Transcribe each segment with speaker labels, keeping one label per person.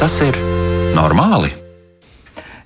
Speaker 1: Tas ir normāli?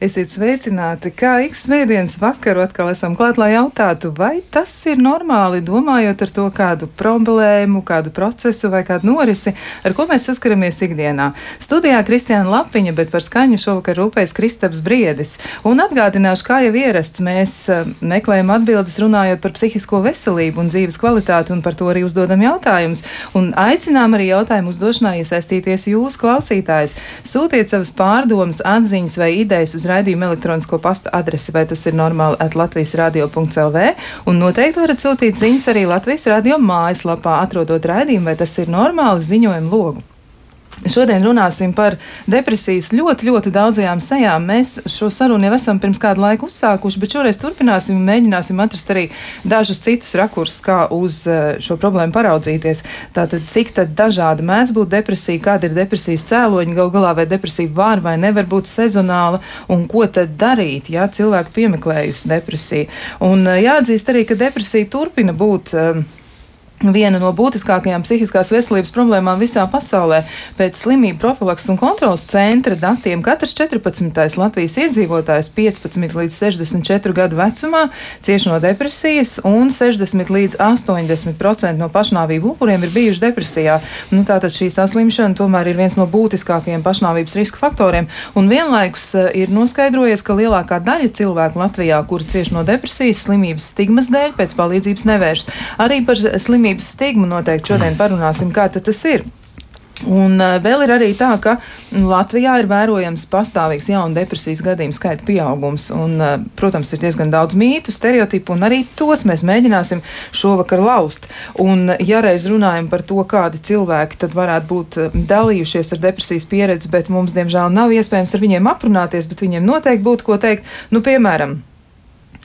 Speaker 2: Esiet sveicināti, kā ik svētdienas vakaru atkal esam klāt, lai jautātu, vai tas ir normāli, domājot ar to kādu problēmu, kādu procesu vai kādu norisi, ar ko mēs saskaramies ikdienā. Studijā Kristiāna Lapiņa, bet par skaņu šovakar rūpējas Kristaps Briedis. Un atgādināšu, kā jau ierasts, mēs eh, meklējam atbildes runājot par psihisko veselību un dzīves kvalitāti, un par to arī uzdodam jautājumus. Un aicinām arī jautājumu uzdošanā iesaistīties jūs, klausītājs. Sūtiet savas pārdomas, atziņas vai idejas uz raidījumu elektronisko pasta adresi, vai tas ir normāli at Latvijas radio.lv. Un noteikti varat sūtīt ziņas arī Latvijas radio mājaslapā, atrodot raidījumu, vai tas ir normāli ziņojumu logu. Šodien runāsim par depresijas ļoti, ļoti daudzajām sejām. Mēs šo sarunu jau esam pirms kāda laika uzsākuši, bet šoreiz turpināsim un mēģināsim atrast arī dažus citus rakursus, kā uz eh, šo problēmu paraudzīties. Tātad, cik tad dažādi mēdz būt depresija, kāda ir depresijas cēloņa, gal galā vai depresija var vai nevar būt sezonāla, un ko tad darīt, ja cilvēki piemeklējusi depresiju. Un eh, jāatzīst arī, ka depresija turpina būt. Uh, viena no būtiskākajām psihiskās veselības problēmām visā pasaulē. Pēc slimību profilaks un kontrolas centra datiem katrs 14. Latvijas iedzīvotājs 15 līdz 64 gadu vecumā cieš no depresijas, un 60 līdz 80% no pašnāvību upuriem ir bijuši depresijā. Nu, tātad šī saslimšana tomēr ir viens no būtiskākajiem pašnāvības riska faktoriem, un vienlaikus eh, ir noskaidrojies, ka lielākā daļa cilvēku Latvijā, kuri cieš no depresijas, slimības stigmas dēļ, pēc palīdzības nevērst. Arī par slimību slimības stigmu noteikti šodien parunāsim, kā tas ir. Un uh, vēl ir arī tā, ka Latvijā ir vērojams pastāvīgs jaunu depresijas gadījumu skaita pieaugums. Un, uh, protams, ir diezgan daudz mītu, stereotipu, un arī tos mēs mēģināsim šovakar laust. Un, ja reiz runājam par to, kādi cilvēki tad varētu būt dalījušies ar depresijas pieredzi, bet mums, diemžēl, nav iespējams ar viņiem aprunāties, bet viņiem noteikti būtu ko teikt, nu, piemēram,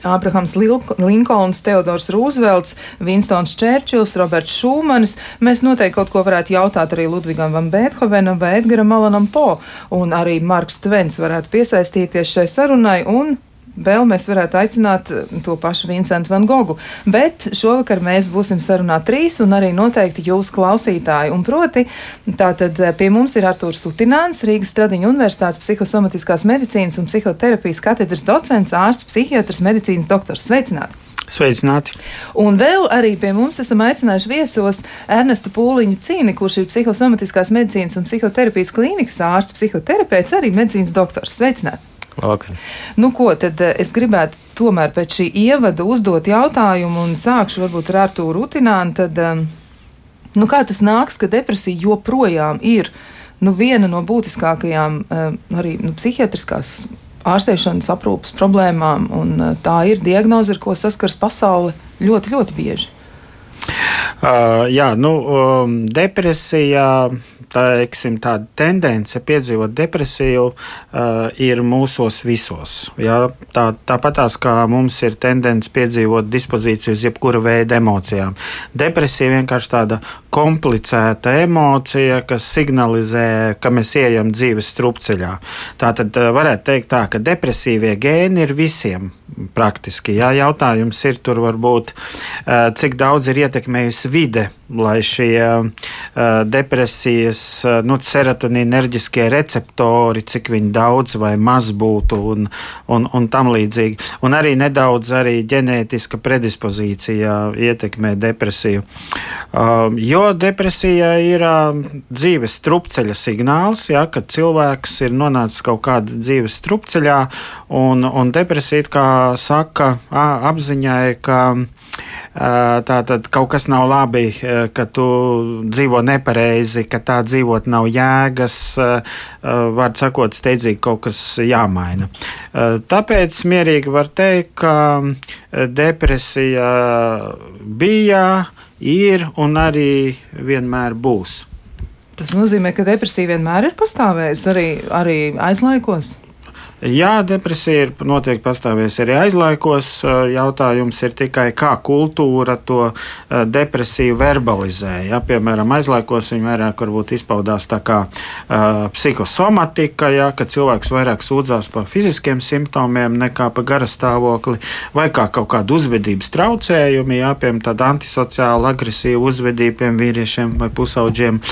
Speaker 2: Ābrahams Linkolns, Teodors Rūzvelts, Vinstons Čērčils, Roberts Šūmanis. Mēs noteikti kaut ko varētu jautāt arī Ludvigam Van Beethovenam vai Edgaram Alanam Po, un arī Marks Tvens varētu piesaistīties šai sarunai un vēl mēs varētu aicināt eh, to pašu Vincentu Van Gogu. Bet šovakar mēs būsim sarunā trīs un arī noteikti jūs klausītāji. Un proti, tātad eh, pie mums ir Artūrs Sutināns, Rīgas Stradiņa Universitātes psihosomatiskās medicīnas un psihoterapijas katedras docents, ārsts, psihiatrs, medicīnas doktors. Sveicināti!
Speaker 3: Sveicināti!
Speaker 2: Un vēl arī pie mums esam aicinājuši viesos Ernestu Pūliņu Cīni, kurš ir psihosomatiskās medicīnas un psihoterapijas klīnikas ārsts, psihoterapeits, arī medicīnas doktors. Sveicināti!
Speaker 3: Labvakar.
Speaker 2: Nu, ko tad eh, es gribētu tomēr pēc šī ievada uzdot jautājumu un sākšu varbūt ar Artūru Rutinānu. Tad, eh, nu, kā tas nāks, ka depresija joprojām ir nu, viena no būtiskākajām eh, arī nu, psihiatriskās ārstēšanas aprūpas problēmām, un tā ir diagnoze, ar ko saskars pasaule ļoti, ļoti bieži.
Speaker 3: Uh, jā, nu, um, depresija teiksim, tāda tendence piedzīvot depresiju uh, ir mūsos visos. Ja? Tā, tāpatās kā mums ir tendence piedzīvot dispozīciju uz jebkura veida emocijām. Depresija vienkārši tāda komplicēta emocija, kas signalizē, ka mēs ejam dzīves strupceļā. Tā tad uh, varētu teikt tā, ka depresīvie gēni ir visiem praktiski. Jā, jautājums ir tur varbūt, uh, cik daudz ir ietekmējusi vide, lai šie depresijas nu, serotonīna enerģiskie receptori, cik daudz vai maz būtu un, un, un tam līdzīgi. Un arī nedaudz arī ģenētiska predispozīcija ietekmē depresiju. Jo depresija ir dzīves strupceļa signāls, ja, kad cilvēks ir nonācis kaut kādā dzīves strupceļā, un, un depresija, kā saka, apziņai, ka tā tad kaut kas nav labi, ka tu dzīvo nepareizi, ka tā dzīvot nav jēgas, var sakot, steidzīgi kaut kas jāmaina. Tāpēc mierīgi var teikt, ka depresija bija, ir un arī vienmēr būs.
Speaker 2: Tas nozīmē, ka depresija vienmēr ir pastāvējusi arī, arī aizlaikos.
Speaker 3: Jā, depresija ir noteikti pastāvējusi arī aizlaikos. Jautājums ir tikai, kā kultūra to depresiju verbalizē. Ja? Piemēram, aizlaikos viņa vairāk izpaudās tā kā uh, psihosomatika, ja? kad cilvēks vairāk sūdzās par fiziskiem simptomiem nekā par gara stāvokli, vai kā kaut kādu uzvedības traucējumu, ja? piemēram, tāda antisociāla, agresīva uzvedība pie vīriešiem vai pusauģiem.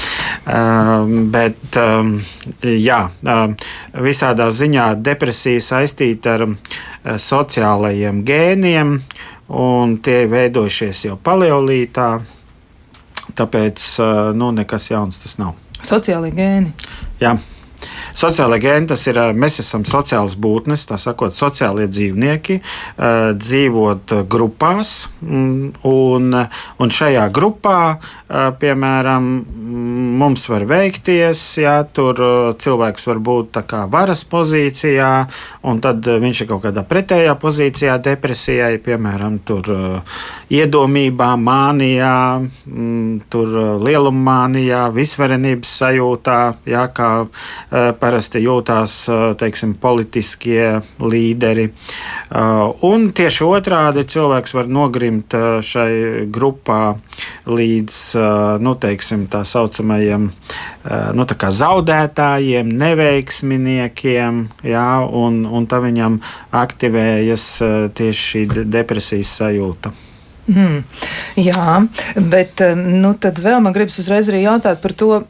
Speaker 3: Uh, bet, um, jā, uh, visādā ziņā depresija saistīta ar uh, sociālajiem gēniem, un tie veidojušies jau paleolītā. Tāpēc uh, nu, nekas jauns tas nav.
Speaker 2: Sociālie gēni.
Speaker 3: Jā. Sociālai gēni tas ir, mēs esam sociāls būtnes, tā sakot, sociālie dzīvnieki, dzīvot grupās, mm, un, un šajā grupā, piemēram, mums var veikties, ja tur cilvēks var būt varas pozīcijā, un tad viņš ir kaut kādā pretējā pozīcijā depresijai, piemēram, tur iedomībā, mānijā, mm, tur lielumānijā, visvarenības sajūtā, ja, kā par parasti jūtās teiksim, politiskie līderi. Un tieši otrādi cilvēks var nogrimt šai grupā līdz nu, teiksim, tā saucamajiem nu, tā zaudētājiem, neveiksminiekiem, jā, un, un tā viņam aktivējas tieši šī depresijas sajūta.
Speaker 2: Hmm. Jā, bet nu, tad vēl man gribas uzreiz arī jautāt par to,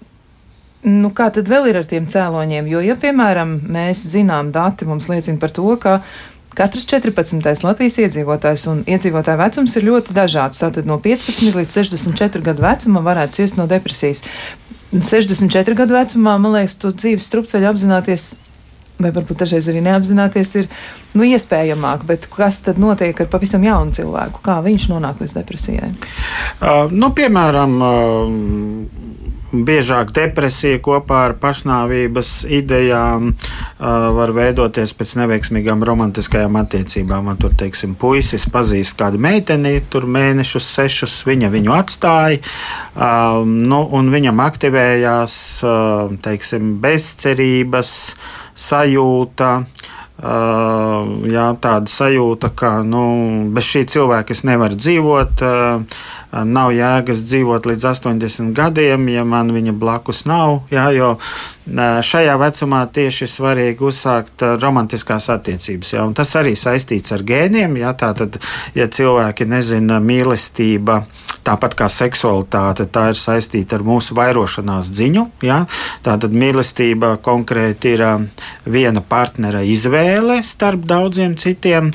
Speaker 2: Nu, kā tad vēl ir ar tiem cēloņiem? Jo, ja, piemēram, mēs zinām, dati mums liecina par to, ka katrs 14. Latvijas iedzīvotājs un iedzīvotāja vecums ir ļoti dažāds. Tātad no 15 līdz 64 gadu vecumam varētu ciest no depresijas. 64 gadu vecumā, man liekas, to dzīves strupceļu apzināties vai varbūt dažreiz arī neapzināties, ir nu, iespējamāk. Bet kas tad notiek ar pavisam jaunu cilvēku? Kā viņš nonāk līdz depresijai?
Speaker 3: Uh, nu, piemēram, uh, biežāk depresija kopā ar pašnāvības idejām var veidoties pēc neveiksmīgām romantiskajām attiecībām. Tur, teiksim, puisis pazīst kādu meiteni, tur mēnešus, sešus, viņa viņu atstāja, nu, un viņam aktivējās, teiksim, bezcerības sajūta. Uh, jā, tāda sajūta, ka nu, bez šī cilvēka es nevaru dzīvot. Uh, nav jēgas dzīvot līdz 80 gadiem, ja man viņa blakus nav. Jā, jo šajā vecumā tieši svarīgi uzsākt romantiskās attiecības. Jā, tas arī saistīts ar gēniem. Jā, tātad, ja cilvēki nezina mīlestība, tāpat kā seksualitāte, tā ir saistīta ar mūsu vairošanās ziņu. Ja? Tātad mīlestība konkrēti ir viena partnera izvēle starp daudziem citiem,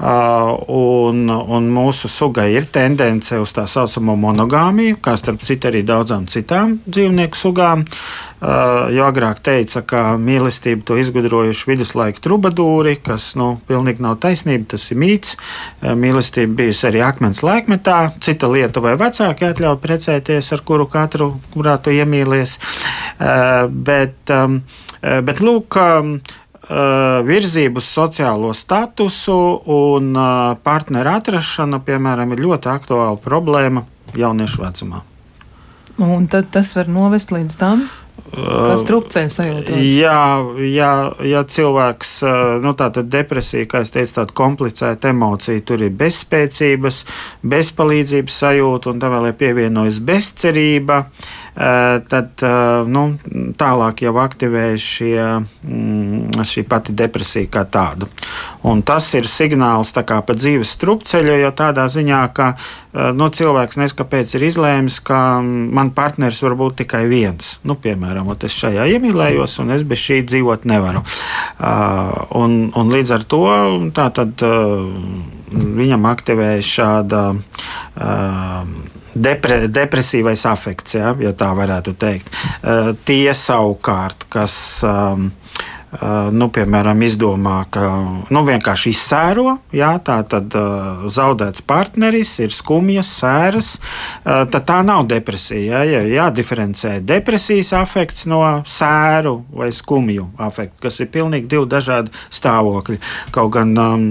Speaker 3: un, un mūsu sugai ir tendence uz tā saucamo monogāmiju, kā starp citu arī daudzām citām dzīvnieku sugām. Jo agrāk teica, ka mīlestību to izgudrojuši viduslaika trubadūri, kas nu, pilnīgi nav taisnība, tas ir mīts. Mīlestība bijusi arī akmens laikmetā, cita lieta vai vecāki atļauj precēties, ar kuru katru, kurā tu iemīlies. Bet, um, bet lūk, um, virzību uz sociālo statusu un partneru atrašana, piemēram, ir ļoti aktuāla problēma jauniešu vecumā.
Speaker 2: Un tad tas var novest līdz tam, Kas trupceļ sajūta?
Speaker 3: Jā, jā, ja cilvēks, nu tāda depresija, kā es teicu, tāda komplicēta emocija, tur ir bezspēcības, bezpalīdzības sajūta un tā vēl ir pievienojas bezcerība. Tad nu, tālāk jau aktivējas šie, mm, šī pati depresija kā tāda. Un tas ir signāls kā pa dzīves strupceļu, jo tādā ziņā, ka nu, cilvēks neskapēc ir izlēmis, ka man partneris var būt tikai viens. Nu, piemēram, es šajā iemīlējos, un es bez šī dzīvot nevaru. Un, un līdz ar to tā tad viņam aktivējas šāda depre, depresīvais afekts, ja, ja tā varētu teikt. Uh, tie savukārt, kas um, Uh, nu, piemēram, izdomā, ka nu, vienkārši izsēro, jā, tā tad uh, zaudēts partneris, ir skumjas, sēras, uh, tad tā nav depresija. Jā, jā, jādiferencē depresijas afekts no sēru vai skumju afekta, kas ir pilnīgi divi dažādi stāvokļi. Kaut gan um,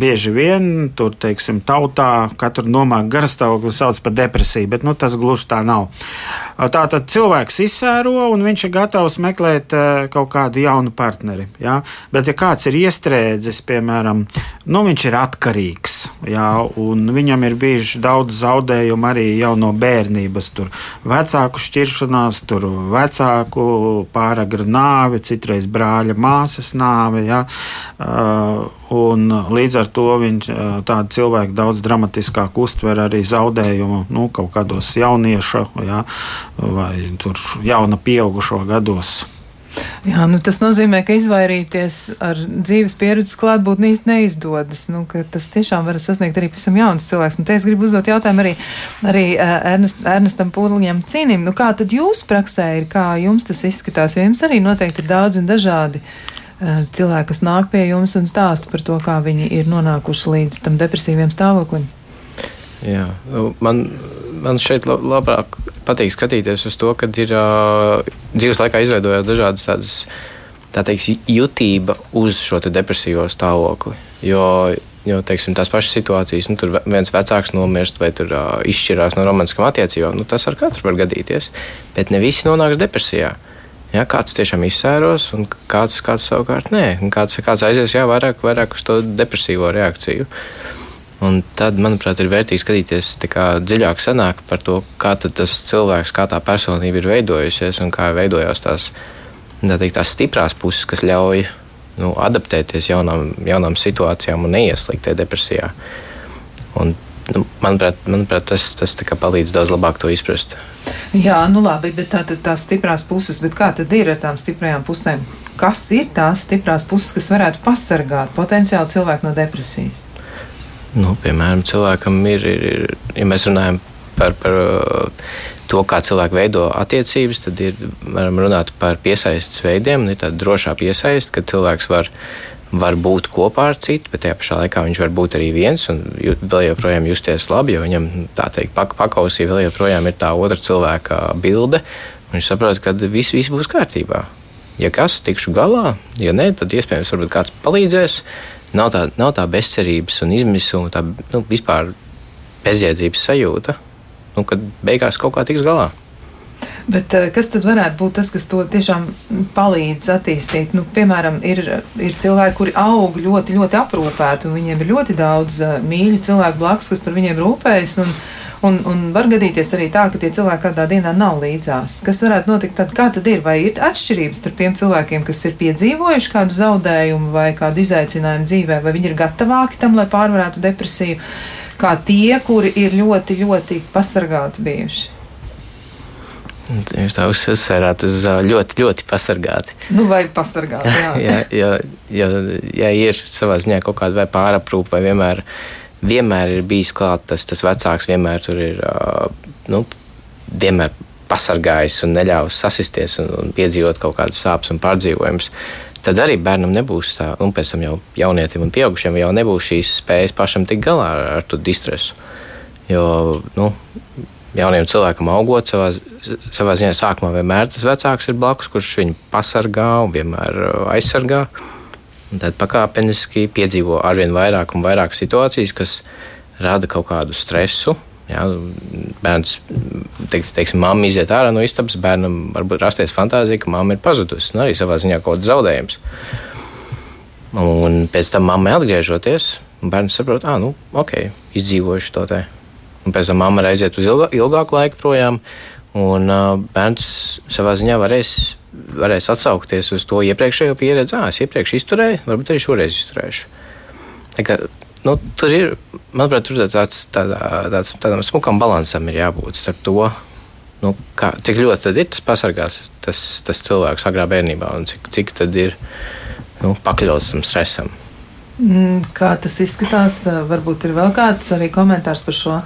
Speaker 3: bieži vien tur, teiksim, tautā katru nomāku garastāvokli sauc par depresiju, bet nu, tas gluži tā nav. Uh, tā tad cilvēks izsēro un viņš ir gatavs meklēt uh, kaut kādu jaunu partneri partneri. Ja? Bet, ja kāds ir iestrēdzis, piemēram, nu, viņš ir atkarīgs, ja? un viņam ir bijuši daudz zaudējumu arī no bērnības, tur vecāku šķiršanās, tur vecāku pāragra nāve, citreiz brāļa māsas nāve. Ja? Uh, Un līdz ar to viņš tādu cilvēku daudz dramatiskāk uztver arī zaudējumu nu, kaut kādos jaunieša ja, vai jauna pieaugušo gados.
Speaker 2: Jā, nu tas nozīmē, ka izvairīties ar dzīves pieredzes klātbūtni īsti neizdodas. Nu, tas tiešām var sasniegt arī pavisam jauns cilvēks. Un te es gribu uzdot jautājumu arī, arī Ernest, Ernestam Pūliņam Cīnim. Nu, kā tad jūs praksē ir, kā jums tas izskatās? Jo jums arī noteikti ir daudz un dažādi Eh, cilvēki, kas nāk pie jums un stāsta par to, kā viņi ir nonākuši līdz tam depresīviem stāvoklim.
Speaker 4: Jā, nu, man, man šeit labāk patīk skatīties uz to, ka ir uh, dzīves laikā izveidojās dažādas tādas tā teiks, jutība uz šo depresīvo stāvokli. Jo, jo teiksim, tās pašas situācijas, nu, tur viens vecāks nomirst vai tur, uh, izšķirās no romantiskām attiecībām, nu, tas ar katru var gadīties. Bet ne visi nonāks depresijā. Uh, Ja, kāds tiešām izsēros, un kāds, kāds savukārt nē. Un kāds, kāds aizies jā, vairāk, vairāk uz to depresīvo reakciju. Un tad, manuprāt, ir vērtīgi skatīties dziļāk sanāk par to, kā tas cilvēks, kā tā personība ir veidojusies un kā veidojās tās, tā teikt, tās stiprās puses, kas ļauj nu, adaptēties jaunām, jaunām situācijām un neieslīgt depresijā. Un, nu, manuprāt, manuprāt, tas, tas palīdz daudz labāk to izprast.
Speaker 2: Jā, nu labi, bet tā tad tās stiprās puses, bet kā tad ir ar tām stiprajām pusēm? Kas ir tās stiprās puses, kas varētu pasargāt potenciāli cilvēku no depresijas?
Speaker 4: Nu, piemēram, cilvēkam ir, ir, ir ja mēs runājam par, par to, kā cilvēki veido attiecības, tad ir, varam runāt par piesaistes veidiem. Ir tāda drošā piesaiste, ka cilvēks var var būt kopā ar citu, bet tajā pašā laikā viņš var būt arī viens un vēl joprojām justies labi, jo viņam tā teikt, pak pakausī vēl joprojām ir tā otra cilvēka bilde. Viņš saprot, ka viss, viss būs kārtībā. Ja kas, tikšu galā, ja nē, tad iespējams kāds palīdzēs. Nav tā, nav tā bezcerības un izmisuma, tā nu, vispār bezjēdzības sajūta, nu, kad beigās kaut kā tiks galā.
Speaker 2: Bet eh, kas tad varētu būt tas, kas to tiešām palīdz attīstīt? Nu, piemēram, ir, ir cilvēki, kuri aug ļoti, ļoti aprūpēti, un viņiem ir ļoti daudz eh, mīļu cilvēku blakus, kas par viņiem rūpējas. Un, Un, un var gadīties arī tā, ka tie cilvēki kādā dienā nav līdzās. Kas varētu notikt tad? Kā tad ir? Vai ir atšķirības starp tiem cilvēkiem, kas ir piedzīvojuši kādu zaudējumu vai kādu izaicinājumu dzīvē, vai viņi ir gatavāki tam, lai pārvarētu depresiju, kā tie, kuri ir ļoti, ļoti pasargāti bijuši?
Speaker 4: Jūs tā uzsverāt uz ļoti, ļoti pasargāti.
Speaker 2: Nu, vai pasargāti, jā.
Speaker 4: ja, ja, ja, ja ir savā ziņā kaut kāda vai pāraprūpa, vai vienmēr, vienmēr ir bijis klāt tas, tas vecāks, vienmēr tur ir, nu, vienmēr pasargājis un neļāvis sasisties un, un piedzīvot kaut kādas sāpes un pārdzīvojumus. Tad arī bērnam nebūs tā, un pēc tam jau jaunietim un pieaugušiem jau nebūs šīs spējas pašam tikt galā ar, ar to distresu. Jo, nu, jauniem cilvēkam augot, savā, savā ziņā sākumā vienmēr tas vecāks ir blakus, kurš viņu pasargā un vienmēr uh, aizsargā. Un tad pakāpeniski piedzīvo arvien vairāk un vairāk situācijas, kas rada kaut kādu stresu. Jā, bērns, teiks, teiksim, mamma iziet ārā no istabas, bērnam varbūt rasties fantāzija, ka mamma ir pazudusi. Un arī savā ziņā kaut kāds zaudējums. Un pēc tam mammai atgriežoties, bērns saprot, ah, nu, ok, izdzīvojuši to te un pēc tam mamma aiziet uz ilgā, ilgāku laiku projām. Un uh, bērns savā ziņā varēs, varēs atsaukties uz to iepriekšējo pieredzi. Ah, es iepriekš izturēju, varbūt arī šoreiz izturēšu. Tā kā, nu, tur ir, manuprāt, tur tāds, tādā, tāds, tādam smukam balansam ir jābūt starp to, nu, kā, cik ļoti ir tas pasargās tas, tas cilvēks agrā bērnībā un cik, cik ir nu, pakļauts tam stresam.
Speaker 2: Mm, kā tas izskatās? Varbūt ir vēl kāds arī komentārs par šo.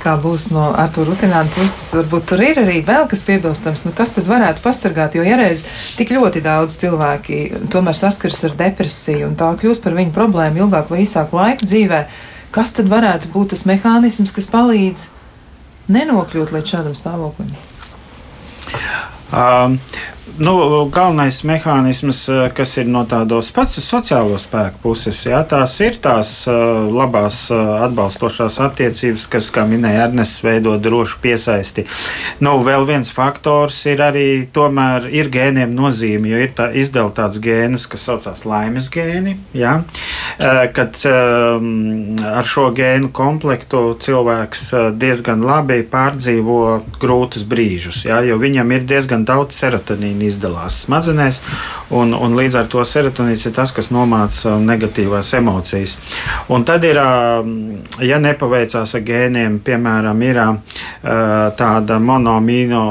Speaker 2: Kā būs no Artur Rutināna puses, varbūt tur ir arī vēl kas piebilstams, nu kas tad varētu pasargāt, jo ja reiz tik ļoti daudz cilvēki tomēr saskars ar depresiju un tā kļūst par viņu problēmu ilgāk vai īsāku laiku dzīvē, kas tad varētu būt tas mehānisms, kas palīdz nenokļūt līdz šādam stāvoklim?
Speaker 3: Um, nu, galvenais mehānisms, eh, kas ir no tādos pats sociālo spēku puses, jā, tās ir tās uh, labās uh, atbalstošās attiecības, kas, kā minēja Ernests, veido drošu piesaisti. Nu, vēl viens faktors ir arī tomēr ir gēniem nozīme, jo ir tā, izdala tāds gēnus, kas saucās laimes gēni, jā, kad um, ar šo gēnu komplektu cilvēks diezgan labi pārdzīvo grūtus brīžus, jā, jo viņam ir diezgan daudz serotonīna izdalās smadzenēs, un, un līdz ar to serotonīns ir tas, kas nomāca negatīvās emocijas. Un tad ir, ja nepaveicās ar gēniem, piemēram, ir tāda monomīno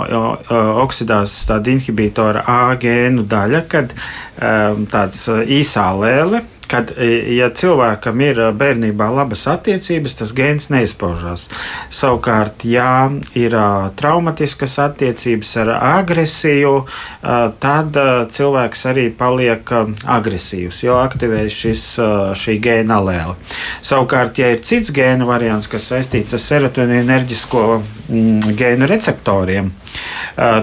Speaker 3: oksidāzes tāda inhibitora A gēnu daļa, kad tāds īsā lēle kad, e, ja cilvēkam ir e, bērnībā labas attiecības, tas gēns neizpaužās. Savukārt, ja ir e, traumatiskas attiecības ar agresiju, tad cilvēks arī paliek agresīvs, jo aktivējas šis, šī gēna alēle. Savukārt, ja ir cits gēnu variants, kas saistīts ar serotonīnu enerģisko mm, gēnu receptoriem,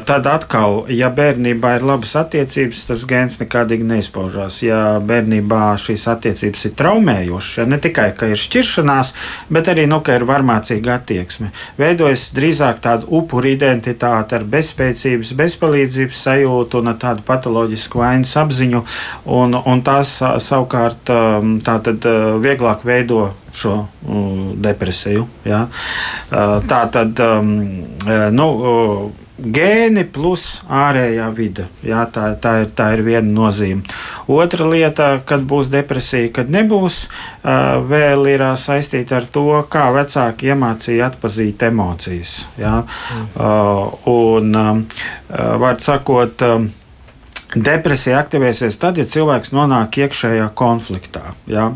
Speaker 3: tad atkal, ja bērnībā ir labas attiecības, tas gēns nekādīgi neizpaužās. Ja bērnībā šī šīs attiecības ir traumējošas. Ja? Ne tikai ka ir šķiršanās, bet arī nu, ka ir varmācīga attieksme. Veidojas drīzāk tāda upura identitāte ar bezspēcības, bezpalīdzības sajūtu un tādu patoloģisku vainas apziņu. Un, un tās savukārt tā tad vieglāk veido šo uh, depresiju. Ja? Uh, tā tad um, nu, gēni plus ārējā vide. Jā, tā, tā, ir, tā ir viena nozīme. Otra lieta, kad būs depresija, kad nebūs, vēl ir saistīta ar to, kā vecāki iemācīja atpazīt emocijas. Jā? Mm. Un, var sakot, Depresija aktivēsies tad, ja cilvēks nonāk iekšējā konfliktā. Ja?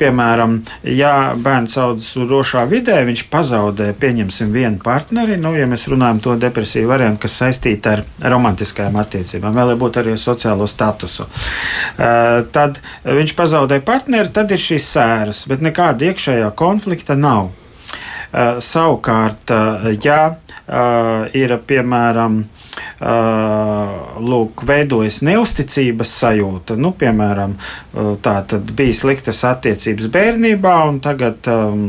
Speaker 3: Piemēram, ja bērns audzes drošā vidē, viņš pazaudē, pieņemsim, vienu partneri, nu, ja mēs runājam to depresiju variantu, kas saistīta ar romantiskajām attiecībām, vēl būt arī ar sociālo statusu. Tad viņš pazaudē partneri, tad ir šīs sēras, bet nekāda iekšējā konflikta nav. Savukārt, ja ir piemēram, lūk, veidojas neusticības sajūta. Nu, piemēram, tā tad bija sliktas attiecības bērnībā, un tagad um,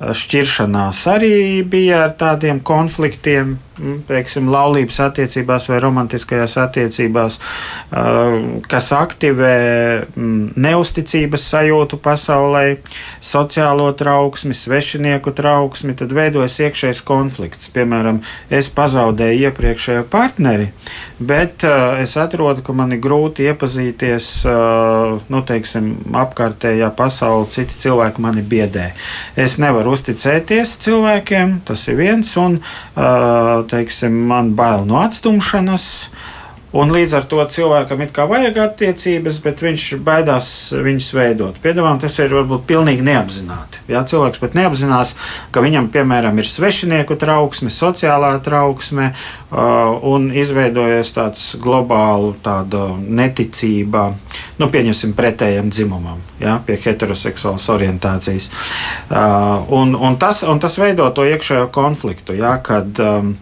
Speaker 3: šķiršanās arī bija ar tādiem konfliktiem, mm, teiksim, laulības attiecībās vai romantiskajās attiecībās, kas aktivē mm, neusticības sajūtu pasaulē, sociālo trauksmi, svešinieku trauksmi, tad veidojas iekšējs konflikts. Piemēram, es pazaudēju iepriekšējo partneri, bet es atrodu, ka man ir grūti iepazīties, nu, teiksim, apkārtējā pasaulē, citi cilvēki mani biedē. Es nevaru uzticēties cilvēkiem, tas ir viens, un teiksim, man bail no atstumšanas. Un līdz ar to cilvēkam ir kā vajag attiecības, bet viņš baidās viņas veidot. Piedāvājam, tas ir varbūt pilnīgi neapzināti. Jā, cilvēks pat neapzinās, ka viņam, piemēram, ir svešinieku trauksme, sociālā trauksme, uh, un izveidojas tāds globāls neticība, nu, pieņemsim, pretējam dzimumam, jā, pie heteroseksuālas orientācijas. Uh, un, un, tas, un tas veido to iekšējo konfliktu, jā, kad um,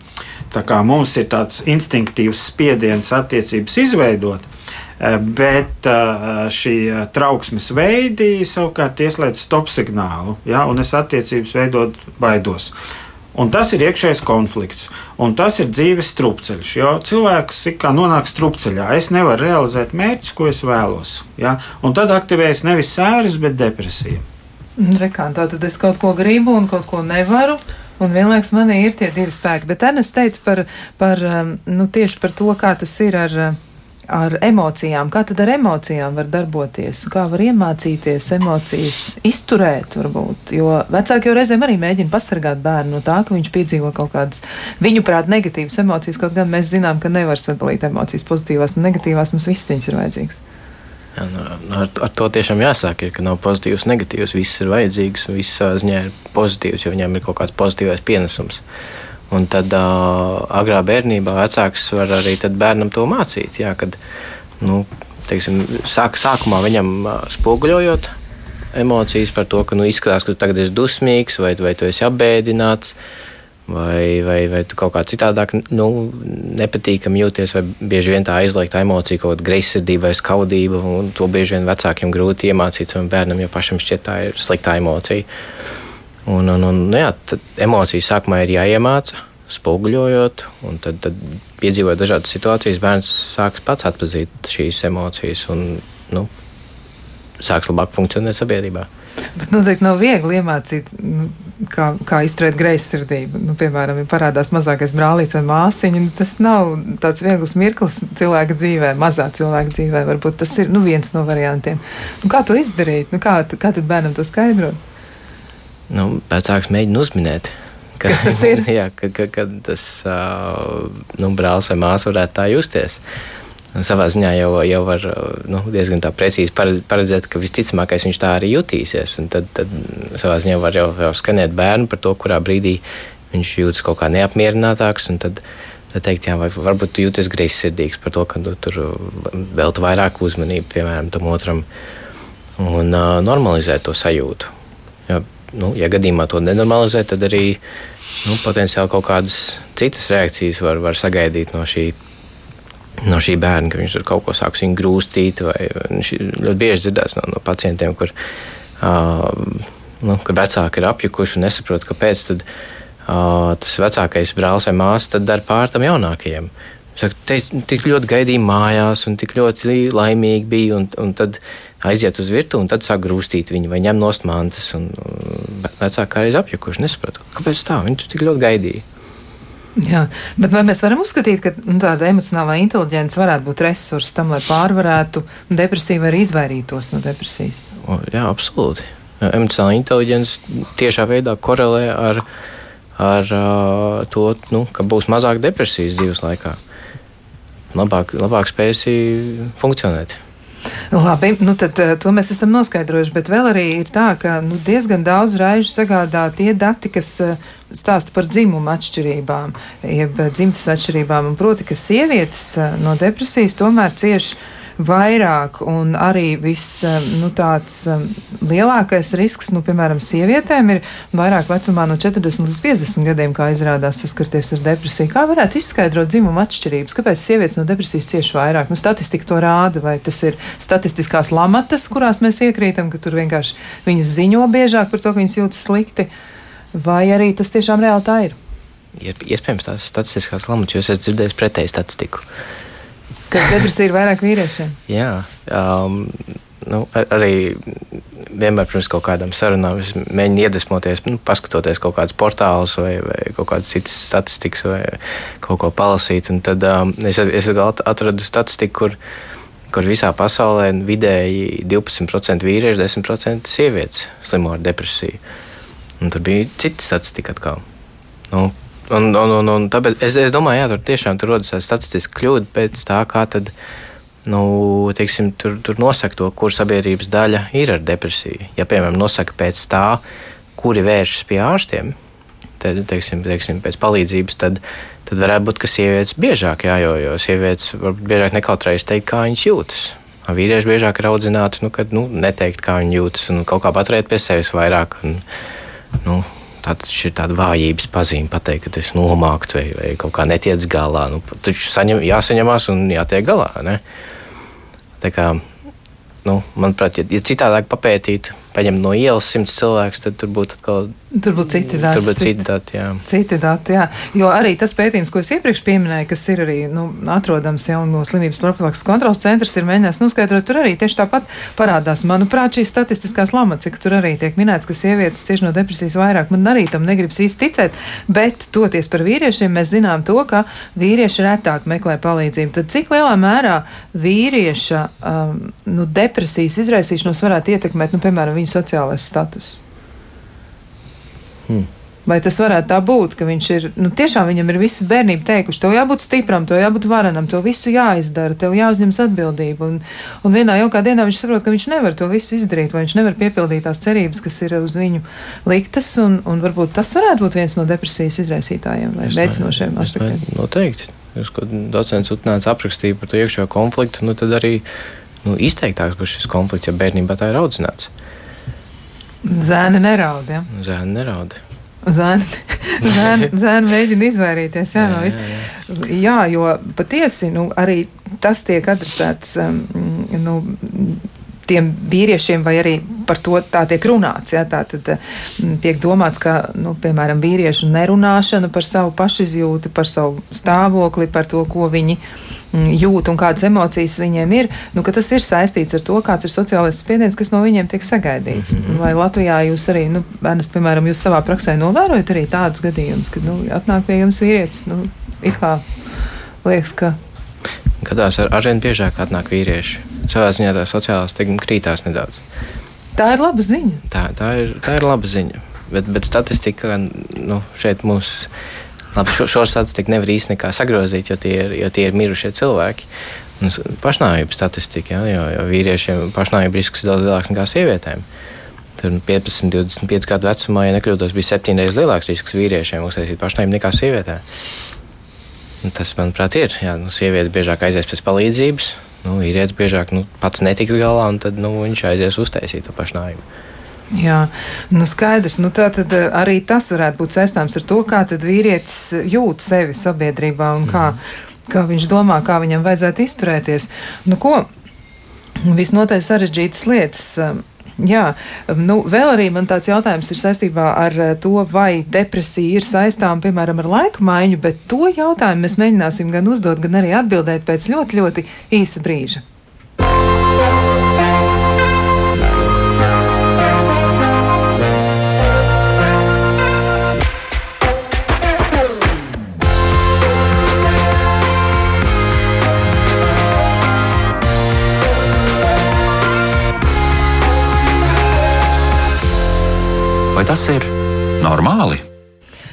Speaker 3: Mums ir tāds instinktīvs spiediens attiecības izveidot, eh, bet eh, šī trauksmes veidi savukārt ieslēdz stop signālu, ja, un es attiecības veidot baidos. Un tas ir iekšējs konflikts, un tas ir dzīves strupceļš. Jo cilvēks kā nonāk strupceļā, es nevaru realizēt mērķus, ko es vēlos. Ja? Un tad aktivējas nevis sēras, bet depresija.
Speaker 2: Rekā, tā tad es kaut ko gribu un kaut ko nevaru. Un vienlaikus manī ir tie divi spēki. Bet Ernsts teica par, par, um, nu, tieši par to, kā tas ir ar, ar emocijām. Kā tad ar emocijām var darboties? Kā var iemācīties emocijas izturēt, varbūt? Jo vecāki jau reizēm arī mēģina pasargāt bērnu no tā, ka viņš piedzīvo kaut kādas, viņuprāt, negatīvas emocijas. Kaut gan mēs zinām, ka nevar sadalīt emocijas pozitīvās un negatīvās. Mums viss viņas ir vajadzīgs.
Speaker 4: Jā, nu, ar, ar to tiešām jāsāk, ir, ka nav pozitīvs, negatīvs. Viss ir vajadzīgs, viss ziņā ir pozitīvs, jo viņam ir kaut kāds pozitīvs pienesums. Un tad uh, agrā bērnībā vecāks var arī bērnam to mācīt. Jā, kad, nu, teiksim, sāk, sākumā viņam spoguļojot emocijas par to, ka nu, izskatās, ka tu tagad esi dusmīgs vai, vai tu esi apbēdināts. Vai, vai, vai tu kaut kā citādāk nu, nepatīkami jūties, vai bieži vien tā aizliegta emocija, kaut kāda greizsirdība vai skaudība, to bieži vien vecākiem grūti iemācīt savam bērnam, jo pašam šķiet tā ir slikta emocija. Un, un, un, nu jā, emocijas sākumā ir jāiemāca, spoguļojot, un tad, tad piedzīvojot dažādas situācijas, bērns sāks pats atpazīt šīs emocijas un nu, sāks labāk funkcionēt sabiedrībā.
Speaker 2: Bet noteikti nav viegli iemācīt, nu, kā, kā izturēt greizsirdību. Nu, piemēram, ja parādās mazākais brālīts vai māsiņa, nu, tas nav tāds viegls mirklis cilvēka dzīvē, mazā cilvēka dzīvē. Varbūt tas ir nu, viens no variantiem. Nu, kā to izdarīt? Nu, kā, kā tad bērnam to skaidrot?
Speaker 4: Nu, vecāks mēģina uzminēt.
Speaker 2: Ka, Kas tas ir?
Speaker 4: jā, kad, kad, kad tas uh, nu, brālis vai māsa varētu tā justies. Uh, Savā ziņā jau, jau var nu, diezgan precīzi paredzēt, ka visticamākais viņš tā arī jutīsies. Tad, tad savā ziņā var jau, jau skanēt bērnu par to, kurā brīdī viņš jūtas kaut kā neapmierinātāks. Tad, tad teikt, jā, varbūt tu jūties greizsirdīgs par to, ka tu tur veltu vairāk uzmanību, piemēram, tam otram, un uh, normalizēt to sajūtu. Ja, nu, ja gadījumā to nenormalizē, tad arī nu, potenciāli kaut kādas citas reakcijas var, var sagaidīt no šī no šī bērna, ka viņš tur kaut ko sāks grūstīt. Ļoti bieži dzirdēs no, no pacientiem, kur uh, nu, vecāki ir apjukuši un nesaprot, kāpēc tad, uh, tas vecākais brālis vai māsa dara pār tam jaunākajiem. Saka, te, tik ļoti gaidīja mājās, un tik ļoti laimīgi bija. Un, un tad aiziet uz virtuvi, un tad sāk grūstīt viņu, vai ņem nost mantas. Vecāki kādreiz apjukuši, nesapratu, kāpēc tā, viņi tik ļoti gaidīja.
Speaker 2: Jā, bet vai mēs varam uzskatīt, ka nu, tāda emocionālā inteliģence varētu būt resurss tam, lai pārvarētu depresiju vai izvairītos no depresijas?
Speaker 4: O, jā, absolūti. Emocionālā inteliģence tiešā veidā korelē ar, ar uh, to, nu, ka būs mazāk depresijas dzīves laikā. Labāk, labāk spēsi funkcionēt.
Speaker 2: Labi, nu tad to mēs esam noskaidrojuši, bet vēl arī ir tā, ka nu, diezgan daudz raižu sagādā tie dati, kas stāsta par dzimumu atšķirībām, jeb dzimtas atšķirībām, un proti, ka sievietes no depresijas tomēr cieši vairāk, un arī viss nu, tāds lielākais risks, nu, piemēram, sievietēm ir vairāk vecumā no 40 līdz 50 gadiem, kā izrādās saskarties ar depresiju. Kā varētu izskaidrot dzimumu atšķirības? Kāpēc sievietes no depresijas cieši vairāk? Nu, statistika to rāda, vai tas ir statistiskās lamatas, kurās mēs iekrītam, ka tur vienkārši viņas ziņo biežāk par to, ka viņas jūtas slikti, vai arī tas tiešām reāli tā ir?
Speaker 4: Ir iespējams tās statistiskās lamatas, jo es esmu dzirdējis pretēju statistiku.
Speaker 2: Kad depresija ir vairāk vīriešiem?
Speaker 4: Jā, um, nu, ar, arī vienmēr pirms kaut kādām sarunām es mēģinu iedvesmoties, nu, paskatoties kaut kādus portālus vai, vai kaut kādas citas statistikas vai kaut ko palasīt. Un tad um, es, es atradu statistiku, kur, kur visā pasaulē vidēji 12% vīriešu, 10% sievietes slimo ar depresiju. Un tur bija cita statistika atkal. Nu, Un, un, un, un tāpēc es, es domāju, ka tur tiešām tur rodas statistiska kļūda pēc tā, kā tad, nu, teiksim, tur, tur nosaka to, kur sabiedrības daļa ir ar depresiju. Ja, piemēram, nosaka pēc tā, kuri vēršas pie ārstiem, tad, teiksim, teiksim, pēc palīdzības, tad, tad varētu būt, ka sievietes biežāk jājojo. Sievietes varbūt biežāk nekautrējas teikt, kā viņas jūtas. Vīrieši biežāk ir audzināti, nu, kad nu, neteikt, kā viņi jūtas, un kaut kā paturēt pie sevis vairāk. Un, nu, Šī ir tāda vājības pazīme, pateikt, ka tas nomākts vai, vai kaut kā netiec galā. Nu, taču saņem, jāsaņemās un jātiek galā. Ne? Tā kā, nu, manuprāt, ja, ja citādāk papētītu, paņemt no ielas simts cilvēkus, tad tur būtu atkal
Speaker 2: Tur būtu citi dati.
Speaker 4: Tur būtu citi dati, jā.
Speaker 2: Citi dati, jā. Jo arī tas pētījums, ko es iepriekš pieminēju, kas ir arī nu, atrodams jau no slimības profilakses kontrolas centrs, ir mēģinājis noskaidrot, tur arī tieši tāpat parādās, manuprāt, šīs statistiskās lamats, cik tur arī tiek minēts, ka sievietes cieši no depresijas vairāk. Man arī tam negribas īsti ticēt, bet toties par vīriešiem, mēs zinām to, ka vīrieši retāk meklē palīdzību. Tad cik lielā mērā vīrieša um, nu, depresijas izraisīšanos varētu ietekmēt, nu, piemēram, viņa sociālais status? Hmm. Vai tas varētu tā būt, ka viņš ir, nu, tiešām viņam ir visas bērnība teikuši, tev jābūt stipram, tev jābūt varenam, tev visu jāizdara, tev jāuzņemas atbildība. Un, un vienā jaukā dienā viņš saprot, ka viņš nevar to visu izdarīt, vai viņš nevar piepildīt tās cerības, kas ir uz viņu liktas, un, un varbūt tas varētu būt viens no depresijas izraisītājiem vai veicinošiem aspektiem.
Speaker 4: Noteikti. Jūs, kad docents Utnēns aprakstīja par to iekšējo konfliktu, nu, tad arī nu, izteiktāks būs šis konflikts, ja bērnībā tā ir audzināts.
Speaker 2: Zēni neraud. Ja?
Speaker 4: Zēni neraud.
Speaker 2: Zēni, zēni mēģina izvairīties jā, no viss. Jā, jo patiesi nu, arī tas tiek adresēts um, nu, tiem vīriešiem, vai arī par to tā tiek runāts. Ja? Tā tad mm, tiek domāts, ka, nu, piemēram, vīriešu nerunāšana par savu pašizjūtu, par savu stāvokli, par to, ko viņi mm, jūt un kādas emocijas viņiem ir, nu, tas ir saistīts ar to, kāds ir sociālais spiediens, kas no viņiem tiek sagaidīts. Mm -hmm. Vai Latvijā jūs arī, nu, bērnas, piemēram, jūs savā praksē novērojat arī tādus gadījumus, kad, nu, atnāk pie jums vīrietis, nu, it kā liekas, ka.
Speaker 4: Gadās ar arvien biežāk atnāk vīrieši savā ziņā tā sociālā stigma krītās nedaudz.
Speaker 2: Tā ir laba ziņa.
Speaker 4: Tā, tā, ir, tā ir laba ziņa. Bet, bet statistika nu, šeit mums. Labi, šo, šo statistiku nevar īstenībā sagrozīt, jo tie ir, jo tie ir mirušie cilvēki. Pašnāvību statistika, ja, jo, jo vīriešiem pašnāvību risks ir daudz lielāks nekā sievietēm. Tur 15, 25 gadu vecumā, ja nekļūdos, bija septiņreiz lielāks risks vīriešiem uztaisīt pašnāvību nekā sievietēm. Tas, manuprāt, ir. Jā, nu, sieviete biežāk aizies pēc palīdzības, nu, vīrietis biežāk nu, pats netiks galā, un tad nu, viņš aizies uztaisīt to pašnāvību.
Speaker 2: Jā, nu skaidrs. Nu tā tad eh, arī tas varētu būt saistāms ar to, kā vīrietis jūt sevi sabiedrībā un kā, mm. kā viņš domā, kā viņam vajadzētu izturēties. Nu, ko? Visnotaļ sarežģītas lietas. Jā, nu, vēl arī man tāds jautājums ir saistībā ar eh, to, vai depresija ir saistām, piemēram, ar laika maiņu, bet to jautājumu mēs mēģināsim gan uzdot, gan arī atbildēt pēc ļoti, ļoti īsa brīža.
Speaker 1: Tas ir normāli?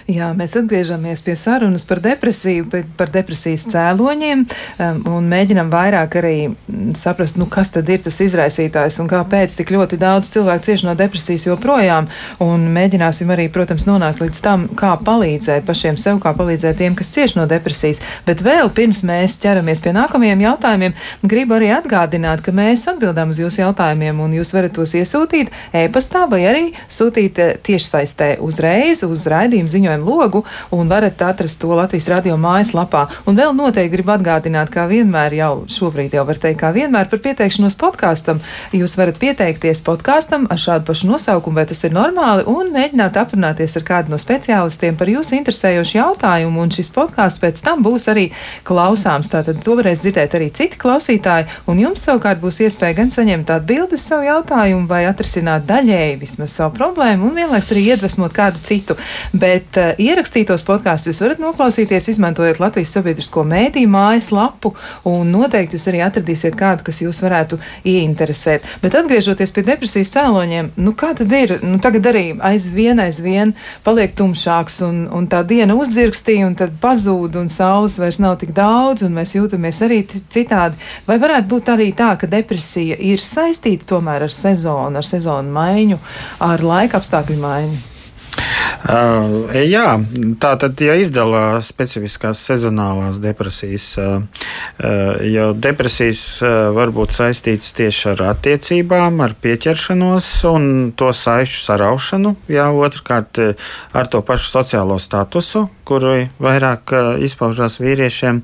Speaker 2: Jā, mēs atgriežamies pie sarunas par depresiju, par depresijas cēloņiem um, un mēģinam vairāk arī saprast, nu, kas tad ir tas izraisītājs un kāpēc tik ļoti daudz cilvēku cieši no depresijas joprojām. Un mēģināsim arī, protams, nonākt līdz tam, kā palīdzēt pašiem sev, kā palīdzēt tiem, kas cieši no depresijas. Bet vēl pirms mēs ķeramies pie nākamajiem jautājumiem, gribu arī atgādināt, ka mēs atbildām uz jūsu jautājumiem un jūs varat tos iesūtīt e-pastā vai arī sūtīt eh, tiešsaistē uzreiz uz raidījumu ziņojumu ziņojumu logu un varat atrast to Latvijas radio mājaslapā. Un vēl noteikti gribu atgādināt, kā vienmēr jau šobrīd jau var teikt, kā vienmēr par pieteikšanos podkāstam. Jūs varat pieteikties podkāstam ar šādu pašu nosaukumu, vai tas ir normāli, un mēģināt aprunāties ar kādu no speciālistiem par jūsu interesējošu jautājumu, un šis podkāsts pēc tam būs arī klausāms. Tātad to varēs dzirdēt arī citi klausītāji, un jums savukārt būs iespēja gan saņemt atbildi uz savu jautājumu, vai atrisināt daļēji vismaz savu problēmu, un vienlaiks arī iedvesmot kādu citu. Bet ierakstītos podkāstus jūs varat noklausīties, izmantojot Latvijas sabiedrisko mēdīju mājaslapu, un noteikti jūs arī atradīsiet kādu, kas jūs varētu ieinteresēt. Bet atgriežoties pie depresijas cēloņiem, nu kā tad ir? Nu, tagad arī aizvien, aizvien paliek tumšāks, un, un tā diena uzdzirkstīja, un tad pazūd, un saules vairs nav tik daudz, un mēs jūtamies arī citādi. Vai varētu būt arī tā, ka depresija ir saistīta tomēr ar sezonu, ar sezonu maiņu, ar laika apstākļu maiņu?
Speaker 3: Uh, jā, tā tad ja izdala specifiskās sezonālās depresijas, uh, uh, jo depresijas var būt saistītas tieši ar attiecībām, ar pieķeršanos un to saišu saraušanu, jā, otrkārt ar to pašu sociālo statusu, kuru vairāk izpaužās vīriešiem,